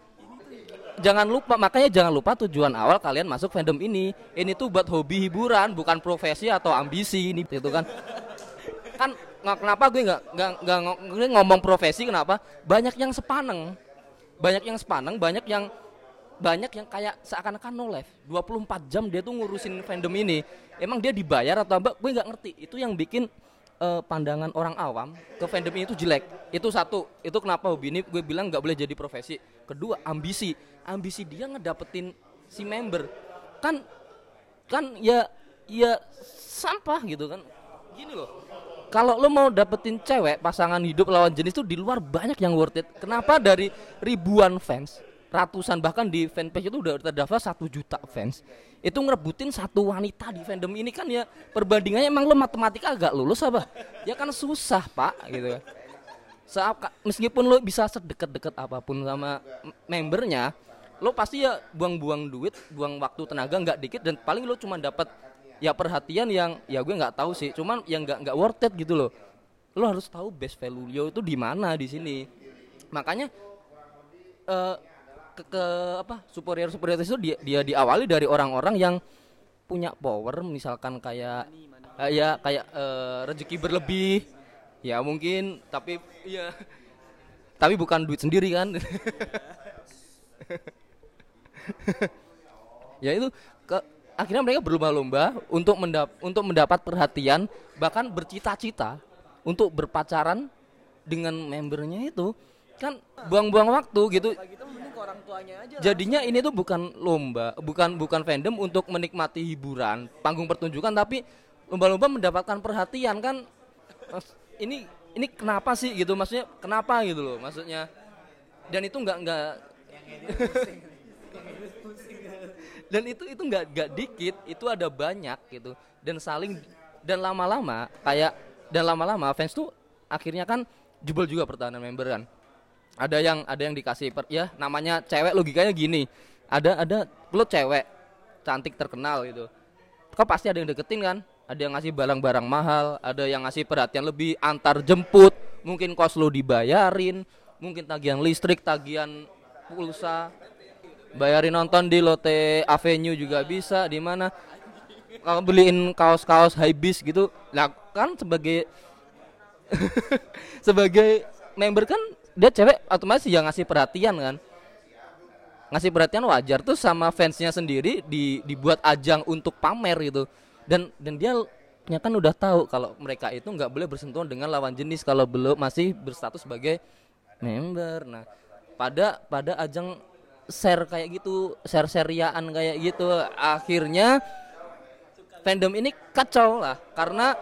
jangan lupa makanya jangan lupa tujuan awal kalian masuk fandom ini. Ini tuh buat hobi hiburan bukan profesi atau ambisi ini gitu kan. Kan kenapa gue nggak nggak ngomong profesi kenapa? Banyak yang sepaneng banyak yang sepaneng banyak yang banyak yang kayak seakan-akan no life. 24 jam dia tuh ngurusin fandom ini. Emang dia dibayar atau apa gue nggak ngerti. Itu yang bikin eh, pandangan orang awam ke fandom ini tuh jelek. Itu satu. Itu kenapa hobi ini gue bilang nggak boleh jadi profesi. Kedua ambisi. Ambisi dia ngedapetin si member. Kan kan ya ya sampah gitu kan. Gini loh kalau lo mau dapetin cewek pasangan hidup lawan jenis tuh di luar banyak yang worth it. Kenapa dari ribuan fans ratusan bahkan di fanpage itu udah terdaftar satu juta fans itu ngerebutin satu wanita di fandom ini kan ya perbandingannya emang lo matematika agak lulus apa? Ya kan susah pak gitu kan Seap- meskipun lo bisa sedekat-dekat apa pun sama membernya lo pasti ya buang-buang duit buang waktu tenaga nggak dikit dan paling lo cuma dapat ya perhatian yang ya gue nggak tahu sih. Cuman yang nggak nggak worth it gitu loh. Lo harus tahu best value lo itu di mana di sini. Makanya eh ke, ke apa superior superior itu dia, dia diawali dari orang-orang yang punya power misalkan kayak eh, ya kayak eh, rezeki berlebih. Ya mungkin tapi ya tapi bukan duit sendiri kan. Ya itu ke akhirnya mereka berlomba-lomba untuk mendap untuk mendapat perhatian bahkan bercita-cita untuk berpacaran dengan membernya itu. Kan buang-buang waktu gitu. Jadinya ini tuh bukan lomba bukan bukan fandom untuk menikmati hiburan panggung pertunjukan tapi lomba-lomba mendapatkan perhatian kan. Ini ini kenapa sih gitu? Maksudnya kenapa gitu loh? Maksudnya dan itu nggak nggak dan itu itu nggak nggak dikit itu ada banyak gitu. Dan saling dan lama-lama kayak dan lama-lama fans tuh akhirnya kan jebol juga pertahanan member kan. Ada yang ada yang dikasih per, ya namanya cewek logikanya gini. Ada ada lo cewek cantik terkenal gitu. Kok pasti ada yang deketin kan? Ada yang ngasih barang-barang mahal ada yang ngasih perhatian lebih antar jemput mungkin kos lo dibayarin mungkin tagihan listrik tagihan pulsa bayarin nonton di Lotte Avenue juga bisa di mana? Kalau beliin kaos-kaos high bis gitu lah kan sebagai sebagai member kan dia cewek otomatis yang ngasih perhatian kan. Ngasih perhatian wajar. Tuh sama fansnya sendiri di, dibuat ajang untuk pamer gitu. Dan dan dia nya kan udah tahu kalau mereka itu nggak boleh bersentuhan dengan lawan jenis kalau belum masih berstatus sebagai member. Nah pada pada ajang share kayak gitu share seriaan kayak gitu. Akhirnya fandom ini kacau lah. Karena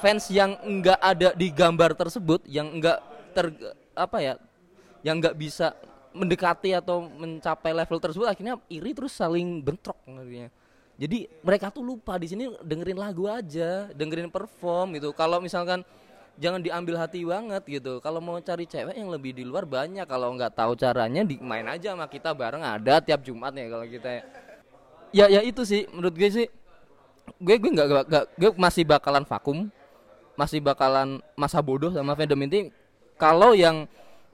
fans yang enggak ada di gambar tersebut yang enggak ter apa ya yang enggak bisa mendekati atau mencapai level tersebut akhirnya iri terus saling bentrok akhirnya jadi mereka tuh lupa di sini dengerin lagu aja dengerin perform gitu. Kalau misalkan jangan diambil hati banget gitu. Kalau mau cari cewek yang lebih di luar banyak. Kalau nggak tahu caranya di main aja sama kita bareng. Ada tiap Jumat ya kalau kita. Ya ya, itu sih. Menurut gue sih gue gue nggak nggak gue masih bakalan vakum. Masih bakalan masa bodoh sama fandom ini kalau yang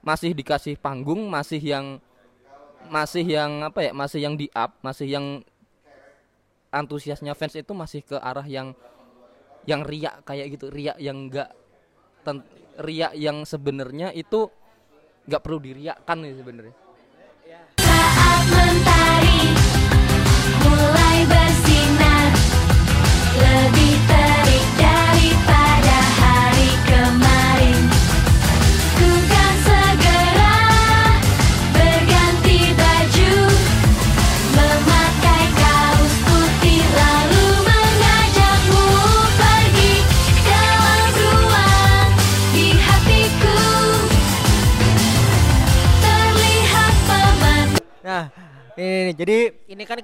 masih dikasih panggung masih yang masih yang apa ya masih yang di up masih yang antusiasnya fans itu masih ke arah yang yang riak kayak gitu riak yang enggak riak yang sebenarnya itu nggak perlu diriakkan nih sebenarnya ini, nih, jadi ini kan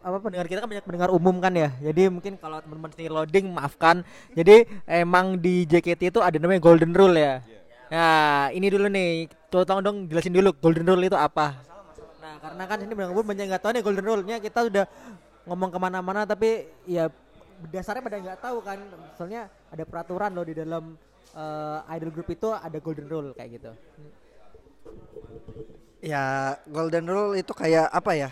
apa pendengar kita kan banyak pendengar umum kan ya. Jadi mungkin kalau teman-teman sendiri loading maafkan. Jadi emang di JKT itu ada namanya golden rule ya. Nah, ini dulu nih. Coba tolong dong jelasin dulu golden rule itu apa. Nah, karena kan ini umum banyak yang nggak tahu nih golden rule-nya kita udah ngomong ke mana-mana tapi ya dasarnya pada nggak tahu kan. Soalnya ada peraturan loh di dalam eh, idol group itu ada golden rule kayak gitu. Ya, golden rule itu kayak apa ya?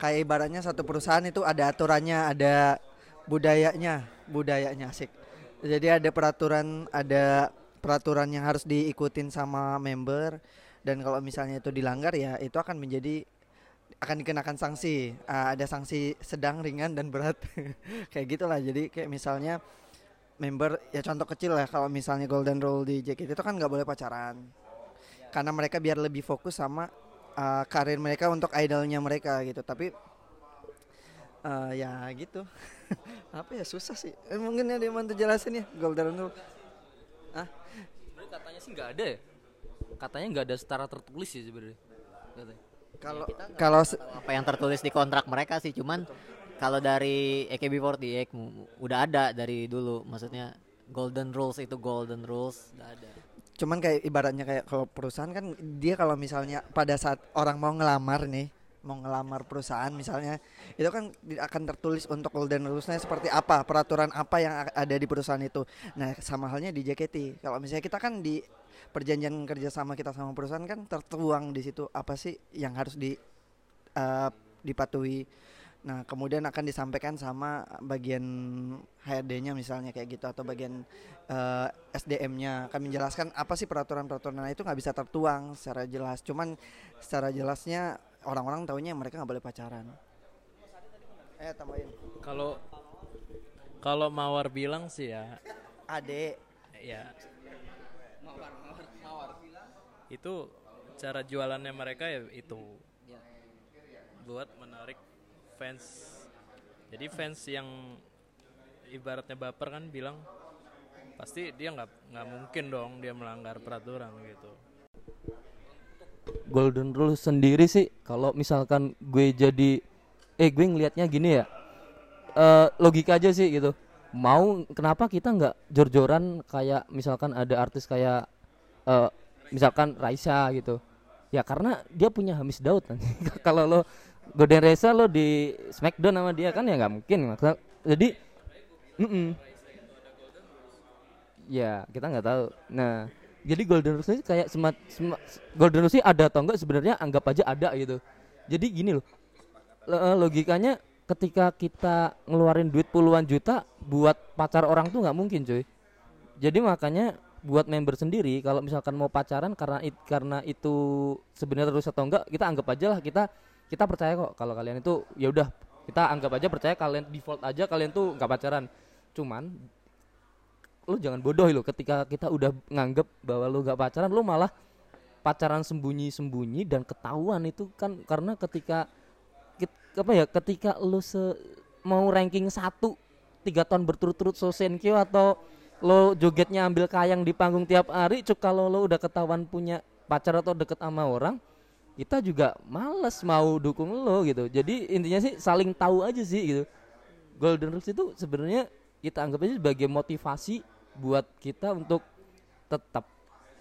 Kayak ibaratnya satu perusahaan itu ada aturannya, ada budayanya, budayanya asik. Jadi ada peraturan, ada peraturan yang harus diikutin sama member dan kalau misalnya itu dilanggar ya itu akan menjadi akan dikenakan sanksi. Ah, ada sanksi sedang, ringan dan berat. kayak gitulah. Jadi kayak misalnya member ya contoh kecil ya kalau misalnya golden rule di JKT itu kan nggak boleh pacaran karena mereka biar lebih fokus sama uh, karir mereka untuk idolnya mereka gitu. Tapi uh, ya gitu. Apa ya susah sih. Eh, mungkin ada yang mau jelasin ya? Golden rule. Ah katanya sih nggak ada ya? Katanya nggak ada secara tertulis sih sebenarnya. Katanya. kalau kita nggak kalau apa yang tertulis di kontrak mereka sih cuman kalau dari AKB48 mu- udah ada dari dulu. Maksudnya golden rules itu golden rules. Udah ada cuman kayak ibaratnya kayak kalau perusahaan kan dia kalau misalnya pada saat orang mau ngelamar nih mau ngelamar perusahaan misalnya itu kan akan tertulis untuk golden rulesnya seperti apa peraturan apa yang ada di perusahaan itu. Nah sama halnya di JKT kalau misalnya kita kan di perjanjian kerjasama kita sama perusahaan kan tertuang di situ apa sih yang harus di eh, dipatuhi nah kemudian akan disampaikan sama bagian HRD-nya misalnya kayak gitu atau bagian eh, SDM-nya akan menjelaskan apa sih peraturan-peraturan. Nah itu nggak bisa tertuang secara jelas. Cuman secara jelasnya orang-orang taunya mereka nggak boleh pacaran. Eh tambahin. Kalau kalau Mawar bilang sih ya, Ade. Ya. Itu cara jualannya mereka ya itu. Buat fans. Jadi fans yang ibaratnya baper kan bilang pasti dia nggak nggak mungkin dong dia melanggar peraturan gitu. golden rule sendiri sih kalau misalkan gue jadi eh gue ngelihatnya gini ya eh logika aja sih gitu mau kenapa kita nggak jor-joran kayak misalkan ada artis kayak eh, misalkan Raisa gitu ya karena dia punya Hamis Daud nanti kalau lo Golden Raisa lo di Smackdown sama dia kan ya nggak mungkin. Jadi mm-mm. ya kita nggak tahu. Nah jadi Golden Rose ini kayak semat, sema- Golden Rose ada atau enggak sebenarnya anggap aja ada gitu. Jadi gini loh lo- eh, logikanya ketika kita ngeluarin duit puluhan juta buat pacar orang tuh nggak mungkin cuy. Jadi makanya buat member sendiri kalau misalkan mau pacaran karena it- karena itu sebenarnya terus atau enggak kita anggap aja lah kita kita percaya kok kalau kalian itu ya udah kita anggap aja percaya kalian default aja kalian tuh nggak pacaran. Cuman lu jangan bodoh lo ketika kita udah nganggep bahwa lu nggak pacaran lu malah pacaran sembunyi-sembunyi dan ketahuan itu kan karena ketika apa ya ketika lu se mau ranking satu tiga tahun berturut-turut so senkyo atau lo jogetnya ambil kayang di panggung tiap hari cuk kalau lo udah ketahuan punya pacar atau deket sama orang kita juga males mau dukung lo gitu. Jadi intinya sih saling tahu aja sih gitu. Golden Rules itu sebenarnya kita anggap aja sebagai motivasi buat kita untuk tetap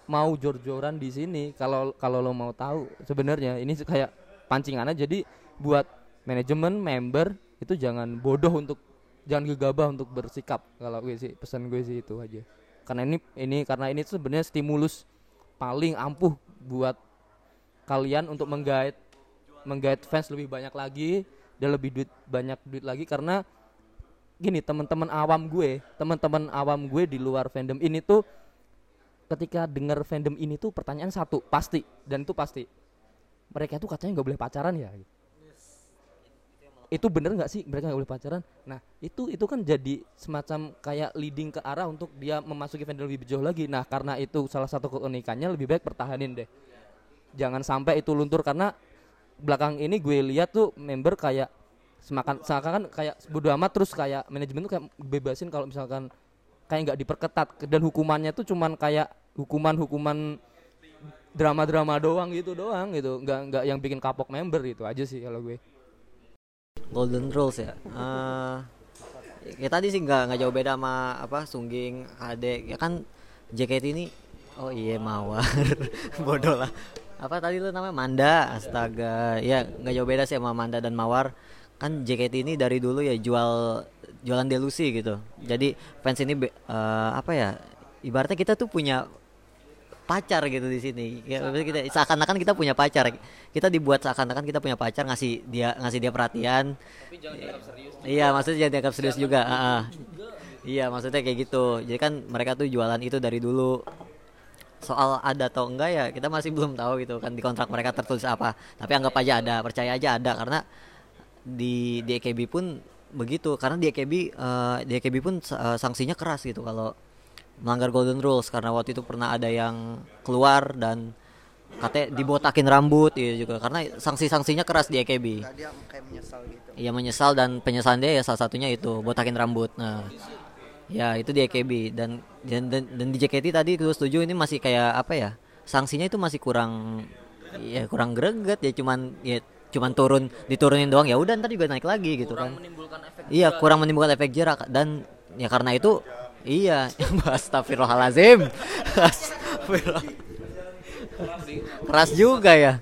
mau jor-joran di sini kalau kalau lo mau tahu sebenarnya. Ini kayak pancingan aja. Jadi buat manajemen member itu jangan bodoh untuk jangan gegabah untuk bersikap. Kalau gue sih pesan gue sih itu aja. Karena ini ini karena ini sebenarnya stimulus paling ampuh buat kalian untuk menggait menggait fans lebih banyak lagi dan lebih duit banyak duit lagi karena gini teman-teman awam gue teman-teman awam gue di luar fandom ini tuh ketika dengar fandom ini tuh pertanyaan satu pasti dan itu pasti mereka tuh katanya nggak boleh pacaran ya? Itu bener nggak sih? Mereka nggak boleh pacaran? Nah itu itu kan jadi semacam kayak leading ke arah untuk dia memasuki fandom lebih jauh lagi. Nah karena itu salah satu keunikannya lebih baik pertahanin deh jangan sampai itu luntur karena belakang ini gue lihat tuh member kayak semakan seakan kayak bodo amat terus kayak manajemen tuh kayak bebasin kalau misalkan kayak nggak diperketat dan hukumannya tuh cuman kayak hukuman-hukuman drama-drama doang gitu doang gitu nggak nggak yang bikin kapok member itu aja sih kalau gue Golden Rules ya. Eh, ya tadi sih nggak nggak jauh beda sama apa Sungging, Ade. Ya kan JKT ini oh iya Mawar. Bodoh lah. Apa tadi lu namanya Manda, astaga. Ya nggak jauh beda sih sama Manda dan Mawar. Kan JKT ini dari dulu ya jual jualan delusi gitu. Jadi fans ini eh, apa ya? Ibaratnya kita tuh punya pacar gitu di sini. Ya, kita seakan-akan kita punya pacar. Kita dibuat seakan-akan kita punya pacar ngasih dia ngasih dia perhatian. Iya, maksudnya jangan dianggap serius juga. Iya, maksudnya kayak gitu. Jadi kan mereka tuh jualan itu dari dulu. Soal ada atau enggak ya kita masih belum tahu gitu kan di kontrak mereka tertulis apa. Tapi anggap aja ada, percaya aja ada karena di di EKB pun begitu karena di EKB eh, di EKB pun eh, sanksinya keras gitu kalau melanggar golden rules karena waktu itu pernah ada yang keluar dan katanya dibotakin rambut gitu juga karena sanksi-sanksinya keras di EKB. dia kayak menyesal gitu Iya menyesal dan penyesalan dia ya salah satunya itu botakin rambut. Nah, ya itu di EKB dan dan, dan, dan di JKT tadi gue setuju ini masih kayak apa ya? Sanksinya itu masih kurang ya kurang greget ya cuman ya cuman turun diturunin doang ya udah ntar juga naik lagi gitu kan. Iya kurang menimbulkan efek jerak dan ya karena itu iya astagfirullahalazim. Astagfirullah. Keras juga ya.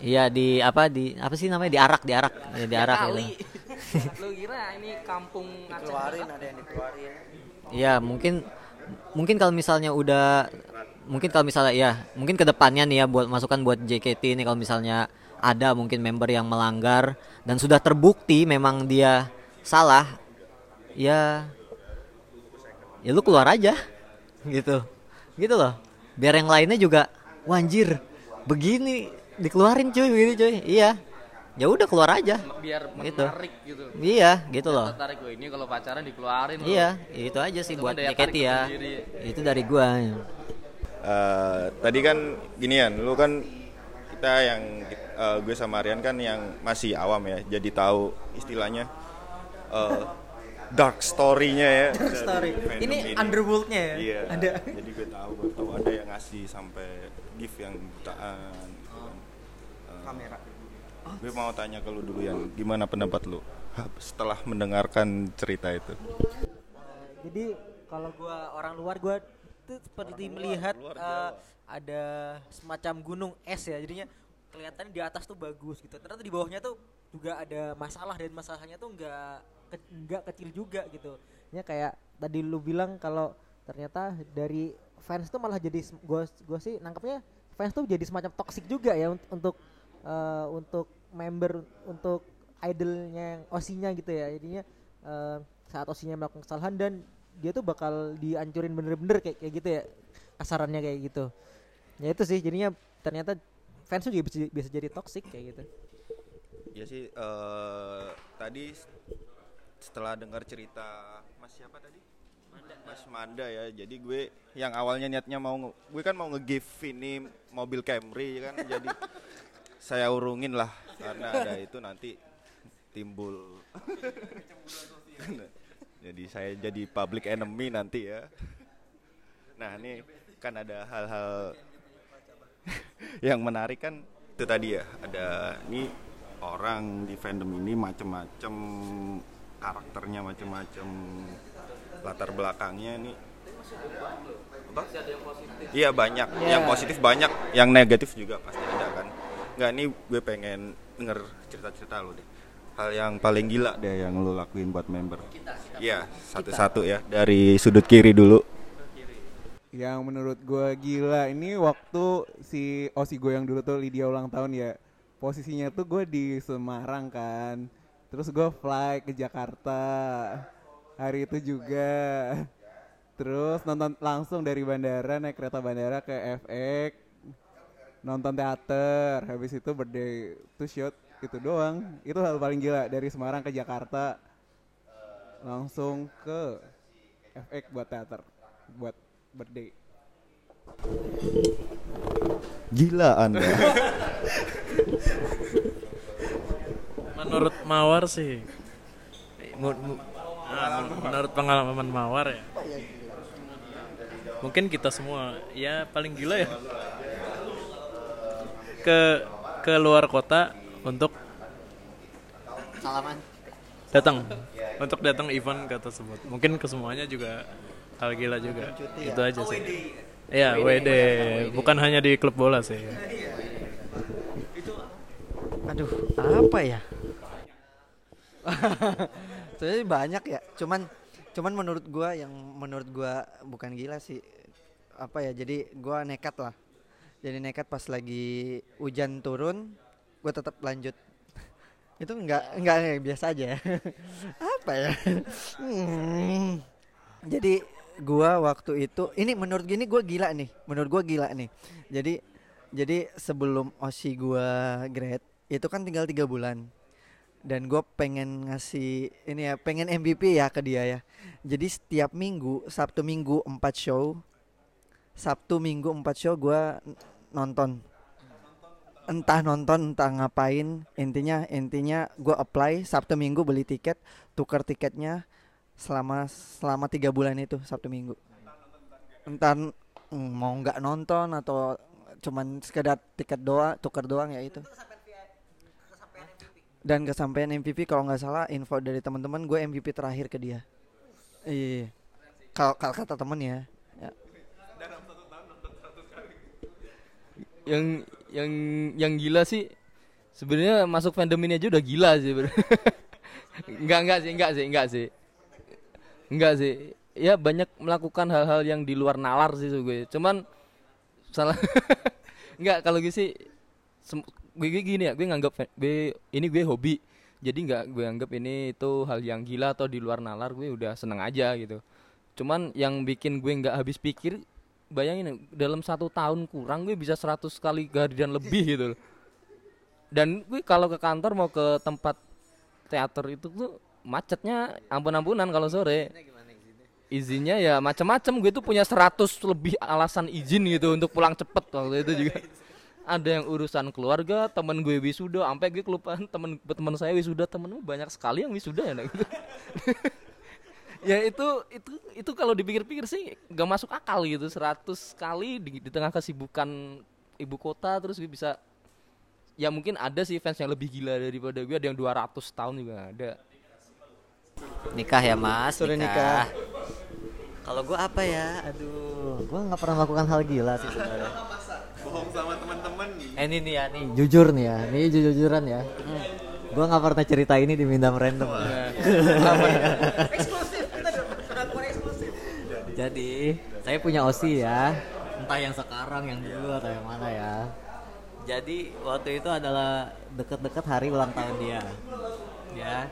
Iya di apa di apa sih namanya diarak diarak ya, diarak gitu. Lu kira ini kampung keluarin ada yang dikeluarin. Iya mungkin mungkin kalau misalnya udah mungkin kalau misalnya ya mungkin ke depannya nih ya buat masukan buat JKT ini kalau misalnya ada mungkin member yang melanggar dan sudah terbukti memang dia salah ya ya lu keluar aja gitu gitu loh. Biar yang lainnya juga wanjir begini dikeluarin cuy begini cuy. Iya ya udah keluar aja biar gitu menarik gitu iya gitu loh tertarik gue ini kalau pacaran dikeluarin loh. Iya, itu aja sih buat JKT ya. tersendiri. Itu dari gua. Eh, tadi kan ginian, lu kan kita yang eh, gue sama Aryan kan yang masih awam ya, jadi tahu istilahnya eh, dark story-nya ya. dari story. fandom Ini underworld-nya ya? Iya. Ada. Jadi gue tahu, gue tahu ada yang ngasih sampai gift yang jutaan. gitu kan. Eh, kamera Gue mau tanya ke lu dulu yang gimana pendapat lu? setelah mendengarkan cerita itu? Jadi kalau gua orang luar gua itu seperti melihat eh, ada semacam gunung es ya. Jadinya kelihatan di atas tuh bagus gitu. Ternyata di bawahnya tuh juga ada masalah dan masalahnya tuh nggak ke- nggak kecil juga gitu. Ya kayak tadi lu bilang kalau ternyata dari fans tuh malah jadi gua gua sih nangkepnya fans tuh jadi semacam toxic juga ya unt- untuk eh, untuk member untuk idolnya yang osinya gitu ya jadinya eh, saat osinya melakukan kesalahan dan dia tuh bakal dihancurin bener-bener kayak kayak gitu ya kasarannya kayak gitu ya itu sih jadinya ternyata fans juga bisa, bisa jadi toxic kayak gitu Ya sih eh, tadi setelah dengar cerita Mas siapa tadi? Mas Manda ya. Jadi gue yang awalnya niatnya mau gue kan mau nge-give ini mobil Camry kan jadi saya urungin lah karena ada itu nanti timbul jadi saya jadi public enemy nanti ya. Nah, ini kan ada hal-hal yang menarik kan itu tadi ya ada ini orang di fandom ini macem-macem karakternya macem-macem latar belakangnya ini apa? Iya banyak, yang positif banyak, yang negatif juga pasti ada kan. Nggak ini gue pengen denger cerita-cerita lu deh. Hal yang paling gila deh yang lu lakuin buat member. Iya, satu-satu ya dari sudut kiri dulu. Yang menurut gua gila ini waktu si Osi gue yang dulu tuh Lydia ulang tahun ya. Posisinya tuh gue di Semarang kan. Terus gue fly ke Jakarta. Hari itu juga. Terus nonton langsung dari bandara naik kereta bandara ke FX. Nonton teater. Habis itu birthday to shoot itu doang. Itu hal paling gila dari Semarang ke Jakarta. Langsung ke FX buat teater. Buat birthday. Gila Anda. Menurut Mawar sih. ah, men- menurut pengalaman Mawar ya. Mungkin kita semua ya paling gila ya. Ke ke luar kota untuk Salaman. datang untuk datang event ke tersebut. Mungkin ke semuanya juga hal gila juga. Itu aja sih. Iya, WD. Bukan hanya di klub bola sih. Aduh, apa ya? Sebenarnya banyak ya. Cuman cuman menurut gua yang menurut gua bukan gila sih. Apa ya? Jadi gua nekat lah. Jadi nekat pas lagi hujan turun, gua tetap lanjut. Itu enggak enggak enggak, biasa aja. ya. apa ya? Hmm. Jadi gua waktu itu ini menurut gini gua gila nih. Menurut gua gila nih. Jadi jadi sebelum osi gua grade itu kan tinggal tiga bulan dan gue pengen ngasih ini ya pengen MVP ya ke dia ya jadi setiap minggu sabtu minggu empat show sabtu minggu empat show gue nonton. Entah nonton entah ngapain. Intinya intinya gue apply sabtu minggu beli tiket tukar tiketnya selama selama tiga bulan itu sabtu minggu. Entah n- mau nggak nonton atau cuman sekedar tiket doang tukar doang ya itu. Dan kesampaian MVP kalau nggak salah info dari teman-teman gue MVP terakhir ke dia. Iya. Kalau kata temen ya, yang yang yang gila sih sebenarnya masuk fandom ini aja udah gila sih bener. enggak enggak sih enggak sih enggak sih. Enggak sih. Ya banyak melakukan hal-hal yang di luar nalar sih gue. Cuman salah enggak kalau gue sih gue, gue gini ya gue nganggap gue ini gue hobi. Jadi nggak gue anggap ini itu hal yang gila atau di luar nalar gue udah seneng aja gitu. Cuman yang bikin gue nggak habis pikir bayangin dalam satu tahun kurang gue bisa 100 kali kehadiran lebih gitu loh. dan gue kalau ke kantor mau ke tempat teater itu tuh macetnya ampun-ampunan kalau sore. Izinnya ya macam-macam gue tuh punya 100 lebih alasan izin gitu untuk pulang cepet waktu itu juga. Ada yang urusan keluarga temen gue wisuda sampai gue kelupaan temen teman saya wisuda temenmu banyak sekali yang wisuda ya gitu ya itu itu itu kalau dipikir-pikir sih gak masuk akal gitu 100 kali di, di tengah kesibukan ibu kota terus gue bisa ya mungkin ada sih fans yang lebih gila daripada gue ada yang 200 tahun juga ada Nikah ya mas. Sudah nikah. Kalau gue apa ya? Aduh, gue nggak pernah melakukan hal gila sih sebenarnya. Bohong sama teman-teman. Eh, ini nih ya, nih jujur nih ya, nih jujur-jujuran ya. Gue nggak pernah cerita ini di Mindam Random. Jadi saya punya osi ya, entah yang sekarang, yang dulu atau yang mana ya. Jadi waktu itu adalah deket-deket hari ulang tahun dia, ya.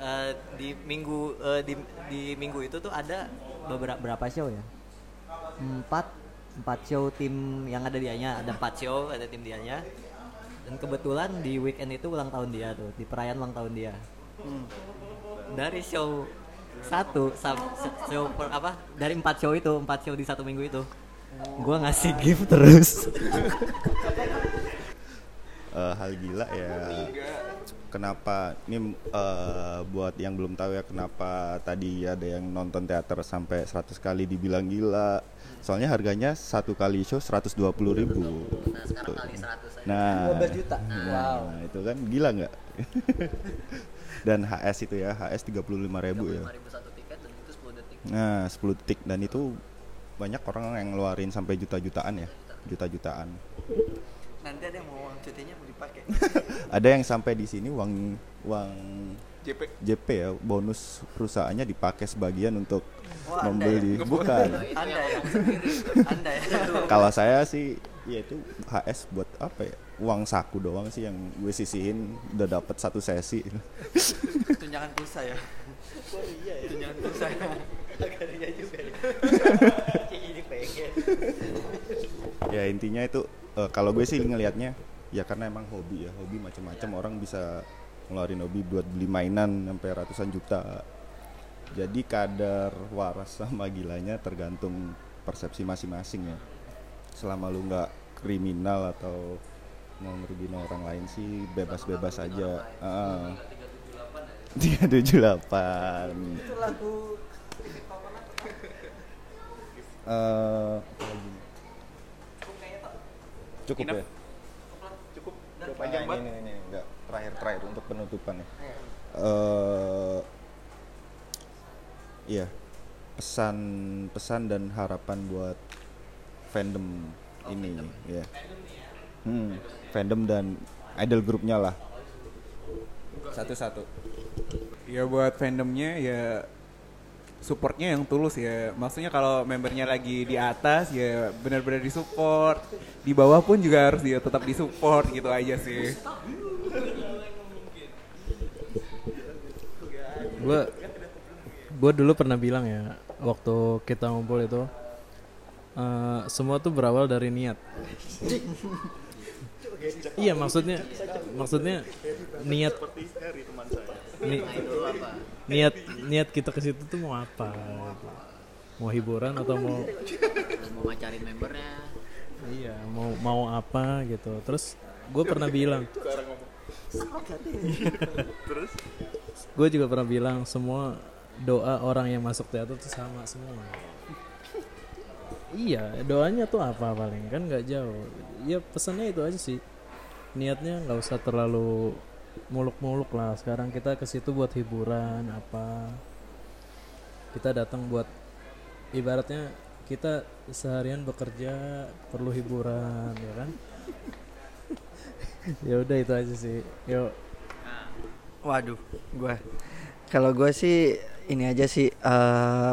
Eh, di minggu eh, di di minggu itu tuh ada beberapa berapa show ya? Empat empat show tim yang ada dianya, ada empat show ada tim dianya. Dan kebetulan di weekend itu ulang tahun dia tuh, di perayaan ulang tahun dia. Dari show satu se- show per- apa? Dari empat show itu empat show di satu minggu itu. Gua ngasih gift terus. Eh, hal gila ya. Kenapa ini eh, buat yang belum tahu ya kenapa tadi ada yang nonton teater sampai 100 kali dibilang gila? Soalnya harganya satu kali show 120.000 ribu. Nah sekarang kali 100 aja. Nah 12 juta. Wow. nah, itu kan gila nggak dan HS itu ya HS 35.000 ya 5.000 satu tiket dan itu 10 detik Nah, 10 detik dan itu banyak orang yang ngeluarin sampai juta-jutaan ya, juta-jutaan. Nanti ada yang mau uang cutinya mau dipakai. Ada yang sampai di sini uang uang JP. JP ya, bonus perusahaannya dipakai sebagian untuk Oh, Anda membeli. Bukan. Anda ya. Anda ya. Kalau saya sih ya itu HS buat apa ya? Uang saku doang sih yang gue sisihin udah dapat satu sesi. Tunjangan pulsa ya. Oh iya ya. Tunjangan pulsa. Iya juga ya. Ini pengen. ya intinya itu eh, kalau gue sih ngelihatnya ya karena emang hobi ya hobi macam-macam orang bisa ngeluarin hobi buat beli mainan sampai ratusan juta jadi kadar waras sama gilanya tergantung persepsi masing-masing ya selama lu nggak kriminal atau mau ngerugiin orang lain sih bebas-bebas aja Ah. 378 Itu lagu Eh? Cukup ya? Cukup. Panjang ini, banget. ini, ini, enggak terakhir terakhir untuk penutupan ya. Eh, iya, pesan pesan dan harapan buat fandom ini ya. Hmm, fandom dan idol grupnya lah. Satu-satu. Ya buat fandomnya ya supportnya yang tulus ya. Maksudnya kalau membernya lagi di atas ya benar-benar disupport. Di bawah pun juga harus dia tetap disupport gitu aja sih. gue gue dulu pernah bilang ya waktu kita ngumpul itu eh, semua tuh berawal dari niat. Iya maksudnya maksudnya niat ni- niat niat kita ke situ tuh mau apa? Mau hiburan atau mau mau ngacarin membernya. Iya mau mau apa gitu. Terus gue pernah bilang. Gue juga pernah bilang semua doa orang yang masuk teater tuh sama semua iya doanya tuh apa paling? Kan nggak jauh. Ya pesannya itu aja sih. Niatnya nggak usah terlalu muluk-muluk lah. Sekarang kita ke situ buat hiburan apa. Kita datang buat ibaratnya kita seharian bekerja perlu hiburan ya kan? Ya udah itu aja sih. Yuk. Waduh, gua. Kalau gua sih ini aja sih eh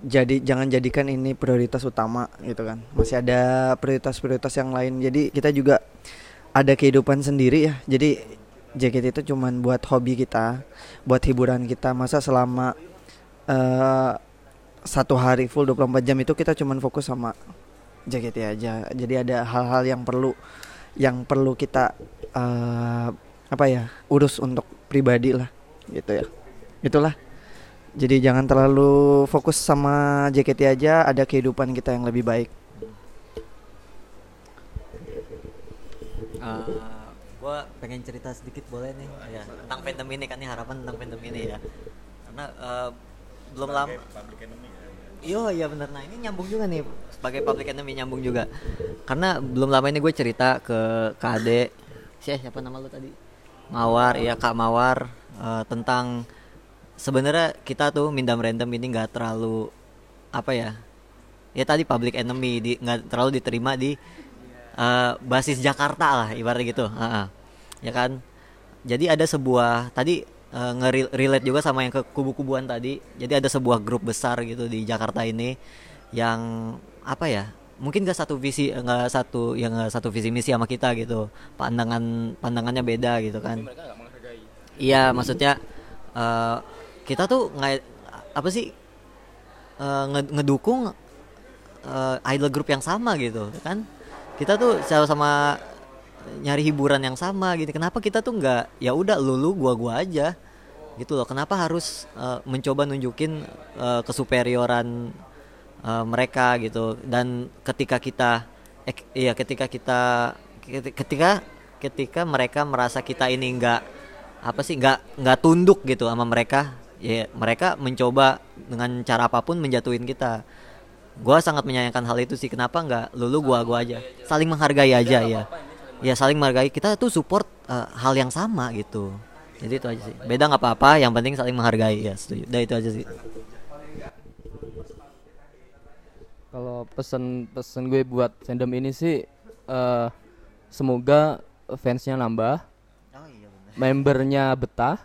jadi jangan jadikan ini prioritas utama gitu kan. Masih ada prioritas-prioritas yang lain. Jadi kita juga ada kehidupan sendiri ya. Jadi JKT itu cuman buat hobi kita, buat hiburan kita. Masa selama eh satu hari full 24 jam itu kita cuman fokus sama JKT aja. Jadi ada hal-hal yang perlu yang perlu kita eh apa ya urus untuk pribadi lah gitu ya itulah jadi jangan terlalu fokus sama JKT aja ada kehidupan kita yang lebih baik. Gue pengen cerita sedikit boleh nih? Ya tentang fandom ini kan nih harapan tentang fandom ini ya. Karena eh, belum lama Iya iya benar nah ini nyambung juga nih sebagai public enemy nyambung juga. Karena belum lama ini gue cerita ke KD siapa siapa nama lu tadi? Mawar iya Kak Mawar eh, tentang sebenarnya kita tuh Mindam Random ini nggak terlalu apa ya ya tadi public enemy di nggak terlalu diterima di eh, basis Jakarta lah ibaratnya gitu. Ha-ha. ya kan? Jadi ada sebuah tadi eh, nge-relate juga sama yang ke kubu-kubuan tadi. Jadi ada sebuah grup besar gitu di Jakarta ini yang apa ya mungkin gak satu visi nggak satu yang nggak satu visi misi sama kita gitu. Pandangan pandangannya beda gitu kan. Iya maksudnya eh, kita tuh nggak apa sih nge- ngedukung eh, idol group yang sama gitu kan? Kita tuh sama-sama nyari hiburan yang sama gitu. Kenapa kita tuh nggak ya udah lu lu gua gua aja gitu loh. Kenapa harus eh, mencoba nunjukin eh, kesuperioran eh, mereka gitu? Dan ketika kita eh, iya ketika kita keti- ketika ketika mereka merasa kita ini nggak apa sih nggak nggak tunduk gitu sama mereka ya mereka mencoba dengan cara apa pun menjatuhin kita. Gua sangat menyayangkan hal itu sih. Kenapa nggak lulu gua gua aja? Saling menghargai aja ya. Ya saling menghargai. Kita tuh support eh, hal yang sama gitu. Jadi itu aja sih. Beda nggak apa-apa. Yang penting saling menghargai. Ya setuju. Udah itu aja sih. Kalau pesen-pesen gue buat fandom ini sih eh semoga fansnya nambah, membernya betah,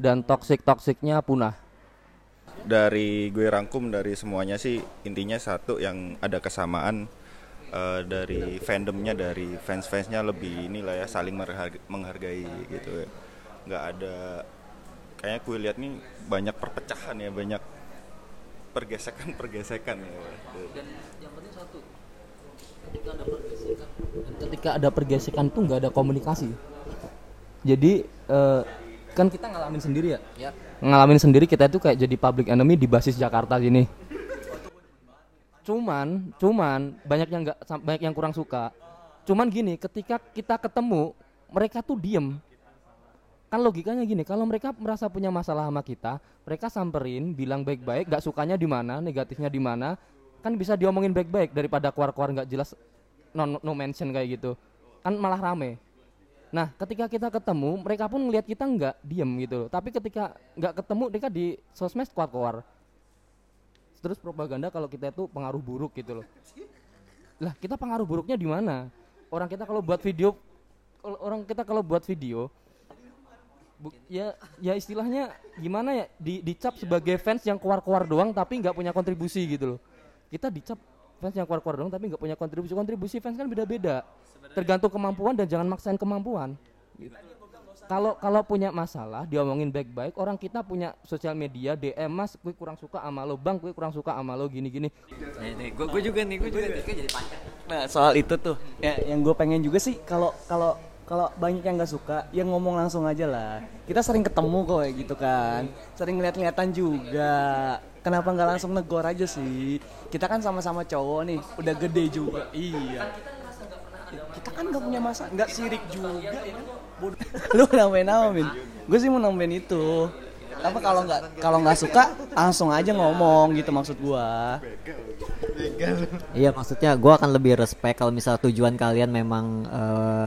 dan toxic toksiknya punah. dari gue rangkum dari semuanya sih intinya satu yang ada kesamaan eh, dari fandomnya dari fans-fansnya lebih inilah ya saling menghargai, gitu ya nggak ada kayaknya gue lihat nih banyak perpecahan ya banyak pergesekan pergesekan ya Dan yang penting satu, ketika ada pergesekan, dan ketika ada pergesekan tuh nggak ada komunikasi. Jadi eh, kan kita ngalamin sendiri ya, Ya. ngalamin sendiri kita itu kayak jadi public enemy di basis Jakarta sini. Cuman, cuman banyak yang nggak banyak yang kurang suka. Cuman gini, ketika kita ketemu, mereka tuh diem. Kan logikanya gini, kalau mereka merasa punya masalah sama kita, mereka samperin, bilang baik-baik, nggak sukanya di mana, negatifnya di mana, kan bisa diomongin baik-baik daripada keluar-keluar nggak jelas no, no mention kayak gitu. Kan malah rame. Nah, ketika kita ketemu, mereka pun ngelihat kita nggak diem gitu loh. Tapi ketika nggak ketemu, mereka di sosmed keluar-keluar. Terus propaganda kalau kita itu pengaruh buruk gitu loh. Lah, kita pengaruh buruknya di mana? Orang kita kalau buat video, orang kita kalau buat video, bu- ya ya istilahnya gimana ya? Di, dicap sebagai fans yang keluar-keluar doang tapi nggak punya kontribusi gitu loh. Kita dicap fans yang keluar-keluar doang tapi nggak punya kontribusi. Kontribusi fans kan beda-beda. Tergantung kemampuan dan jangan maksain kemampuan. Gitu. Kalau kalau punya masalah diomongin baik-baik, orang kita punya sosial media DM Mas, gue kurang suka sama lo, Bang, gue kurang suka sama lo gini-gini. gue juga nih gue juga nih Gue jadi panjang Nah soal itu tuh, ya yang gue pengen juga sih kalau kalau kalau banyak yang nggak suka, ya ngomong langsung aja lah. Kita sering ketemu kok kayak gitu kan, sering ngeliat-ngeliatan juga. Kenapa nggak langsung negor aja sih? Kita kan sama-sama cowok nih, udah gede juga. Iya. Kita kan nggak punya masa, nggak sirik juga ya kan? Lu nambahin apa min? Gue sih mau nambahin itu. Apa kalau nggak kalau nggak suka langsung aja ngomong gitu maksud gua. Iya maksudnya gue akan lebih respect kalau misal tujuan kalian memang eh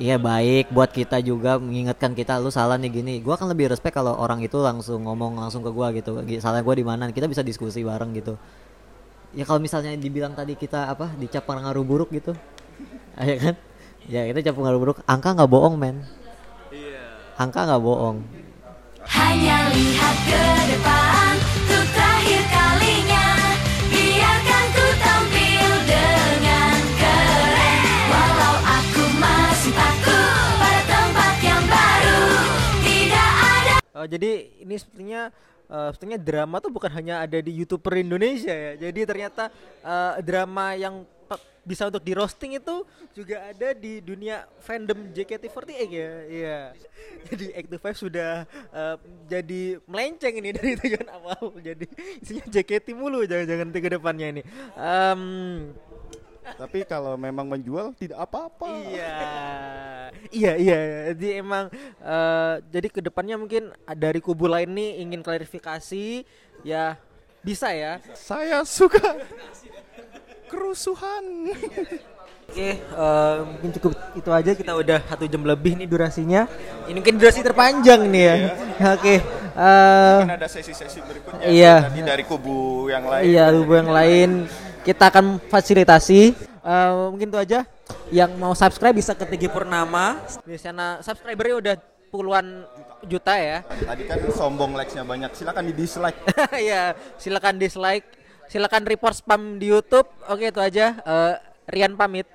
Iya baik buat kita juga mengingatkan kita lu salah nih gini. Gua akan lebih respect kalau orang itu langsung ngomong langsung ke gua gitu. Gi- Salah gua di mana? Kita bisa diskusi bareng gitu. Ya kalau misalnya dibilang tadi kita apa dicap pengaruh buruk gitu. Ya kan? Ya kita cap pengaruh buruk. Angka nggak bohong men. Angka nggak bohong. Hanya lihat ke depan Oh, jadi ini sepertinya eh, sepertinya drama tuh bukan hanya ada di youtuber Indonesia ya. Jadi ternyata eh, drama yang bisa untuk di roasting itu juga ada di dunia fandom JKT48 ya. Iya. Jadi Act 5 sudah eh, jadi melenceng ini dari tujuan awal. Jadi isinya JKT mulu jangan-jangan ke depannya ini. Em, tapi kalau memang menjual tidak apa-apa Iya, iya, iya. Jadi emang eh, jadi ke depannya mungkin dari kubu lain nih ingin klarifikasi, ya bisa ya. saya suka kerusuhan Oke, eh, mungkin cukup itu aja. Kita udah satu jam lebih nih durasinya. Ini mungkin durasi terpanjang nih ya. Oke, Eh, Mungkin ada sesi-sesi berikutnya. Iya. Tadi dari kubu yang lain. Iya, kubu yang lain kita akan fasilitasi. Eh, mungkin itu aja. Yang mau subscribe bisa ke Tigi Purnama. Di sana subscribernya udah puluhan juta ya. Tadi kan sombong likes-nya banyak. Silakan di dislike. Iya, silakan dislike, silakan report spam di YouTube. Oke, itu aja. Eh, Rian pamit.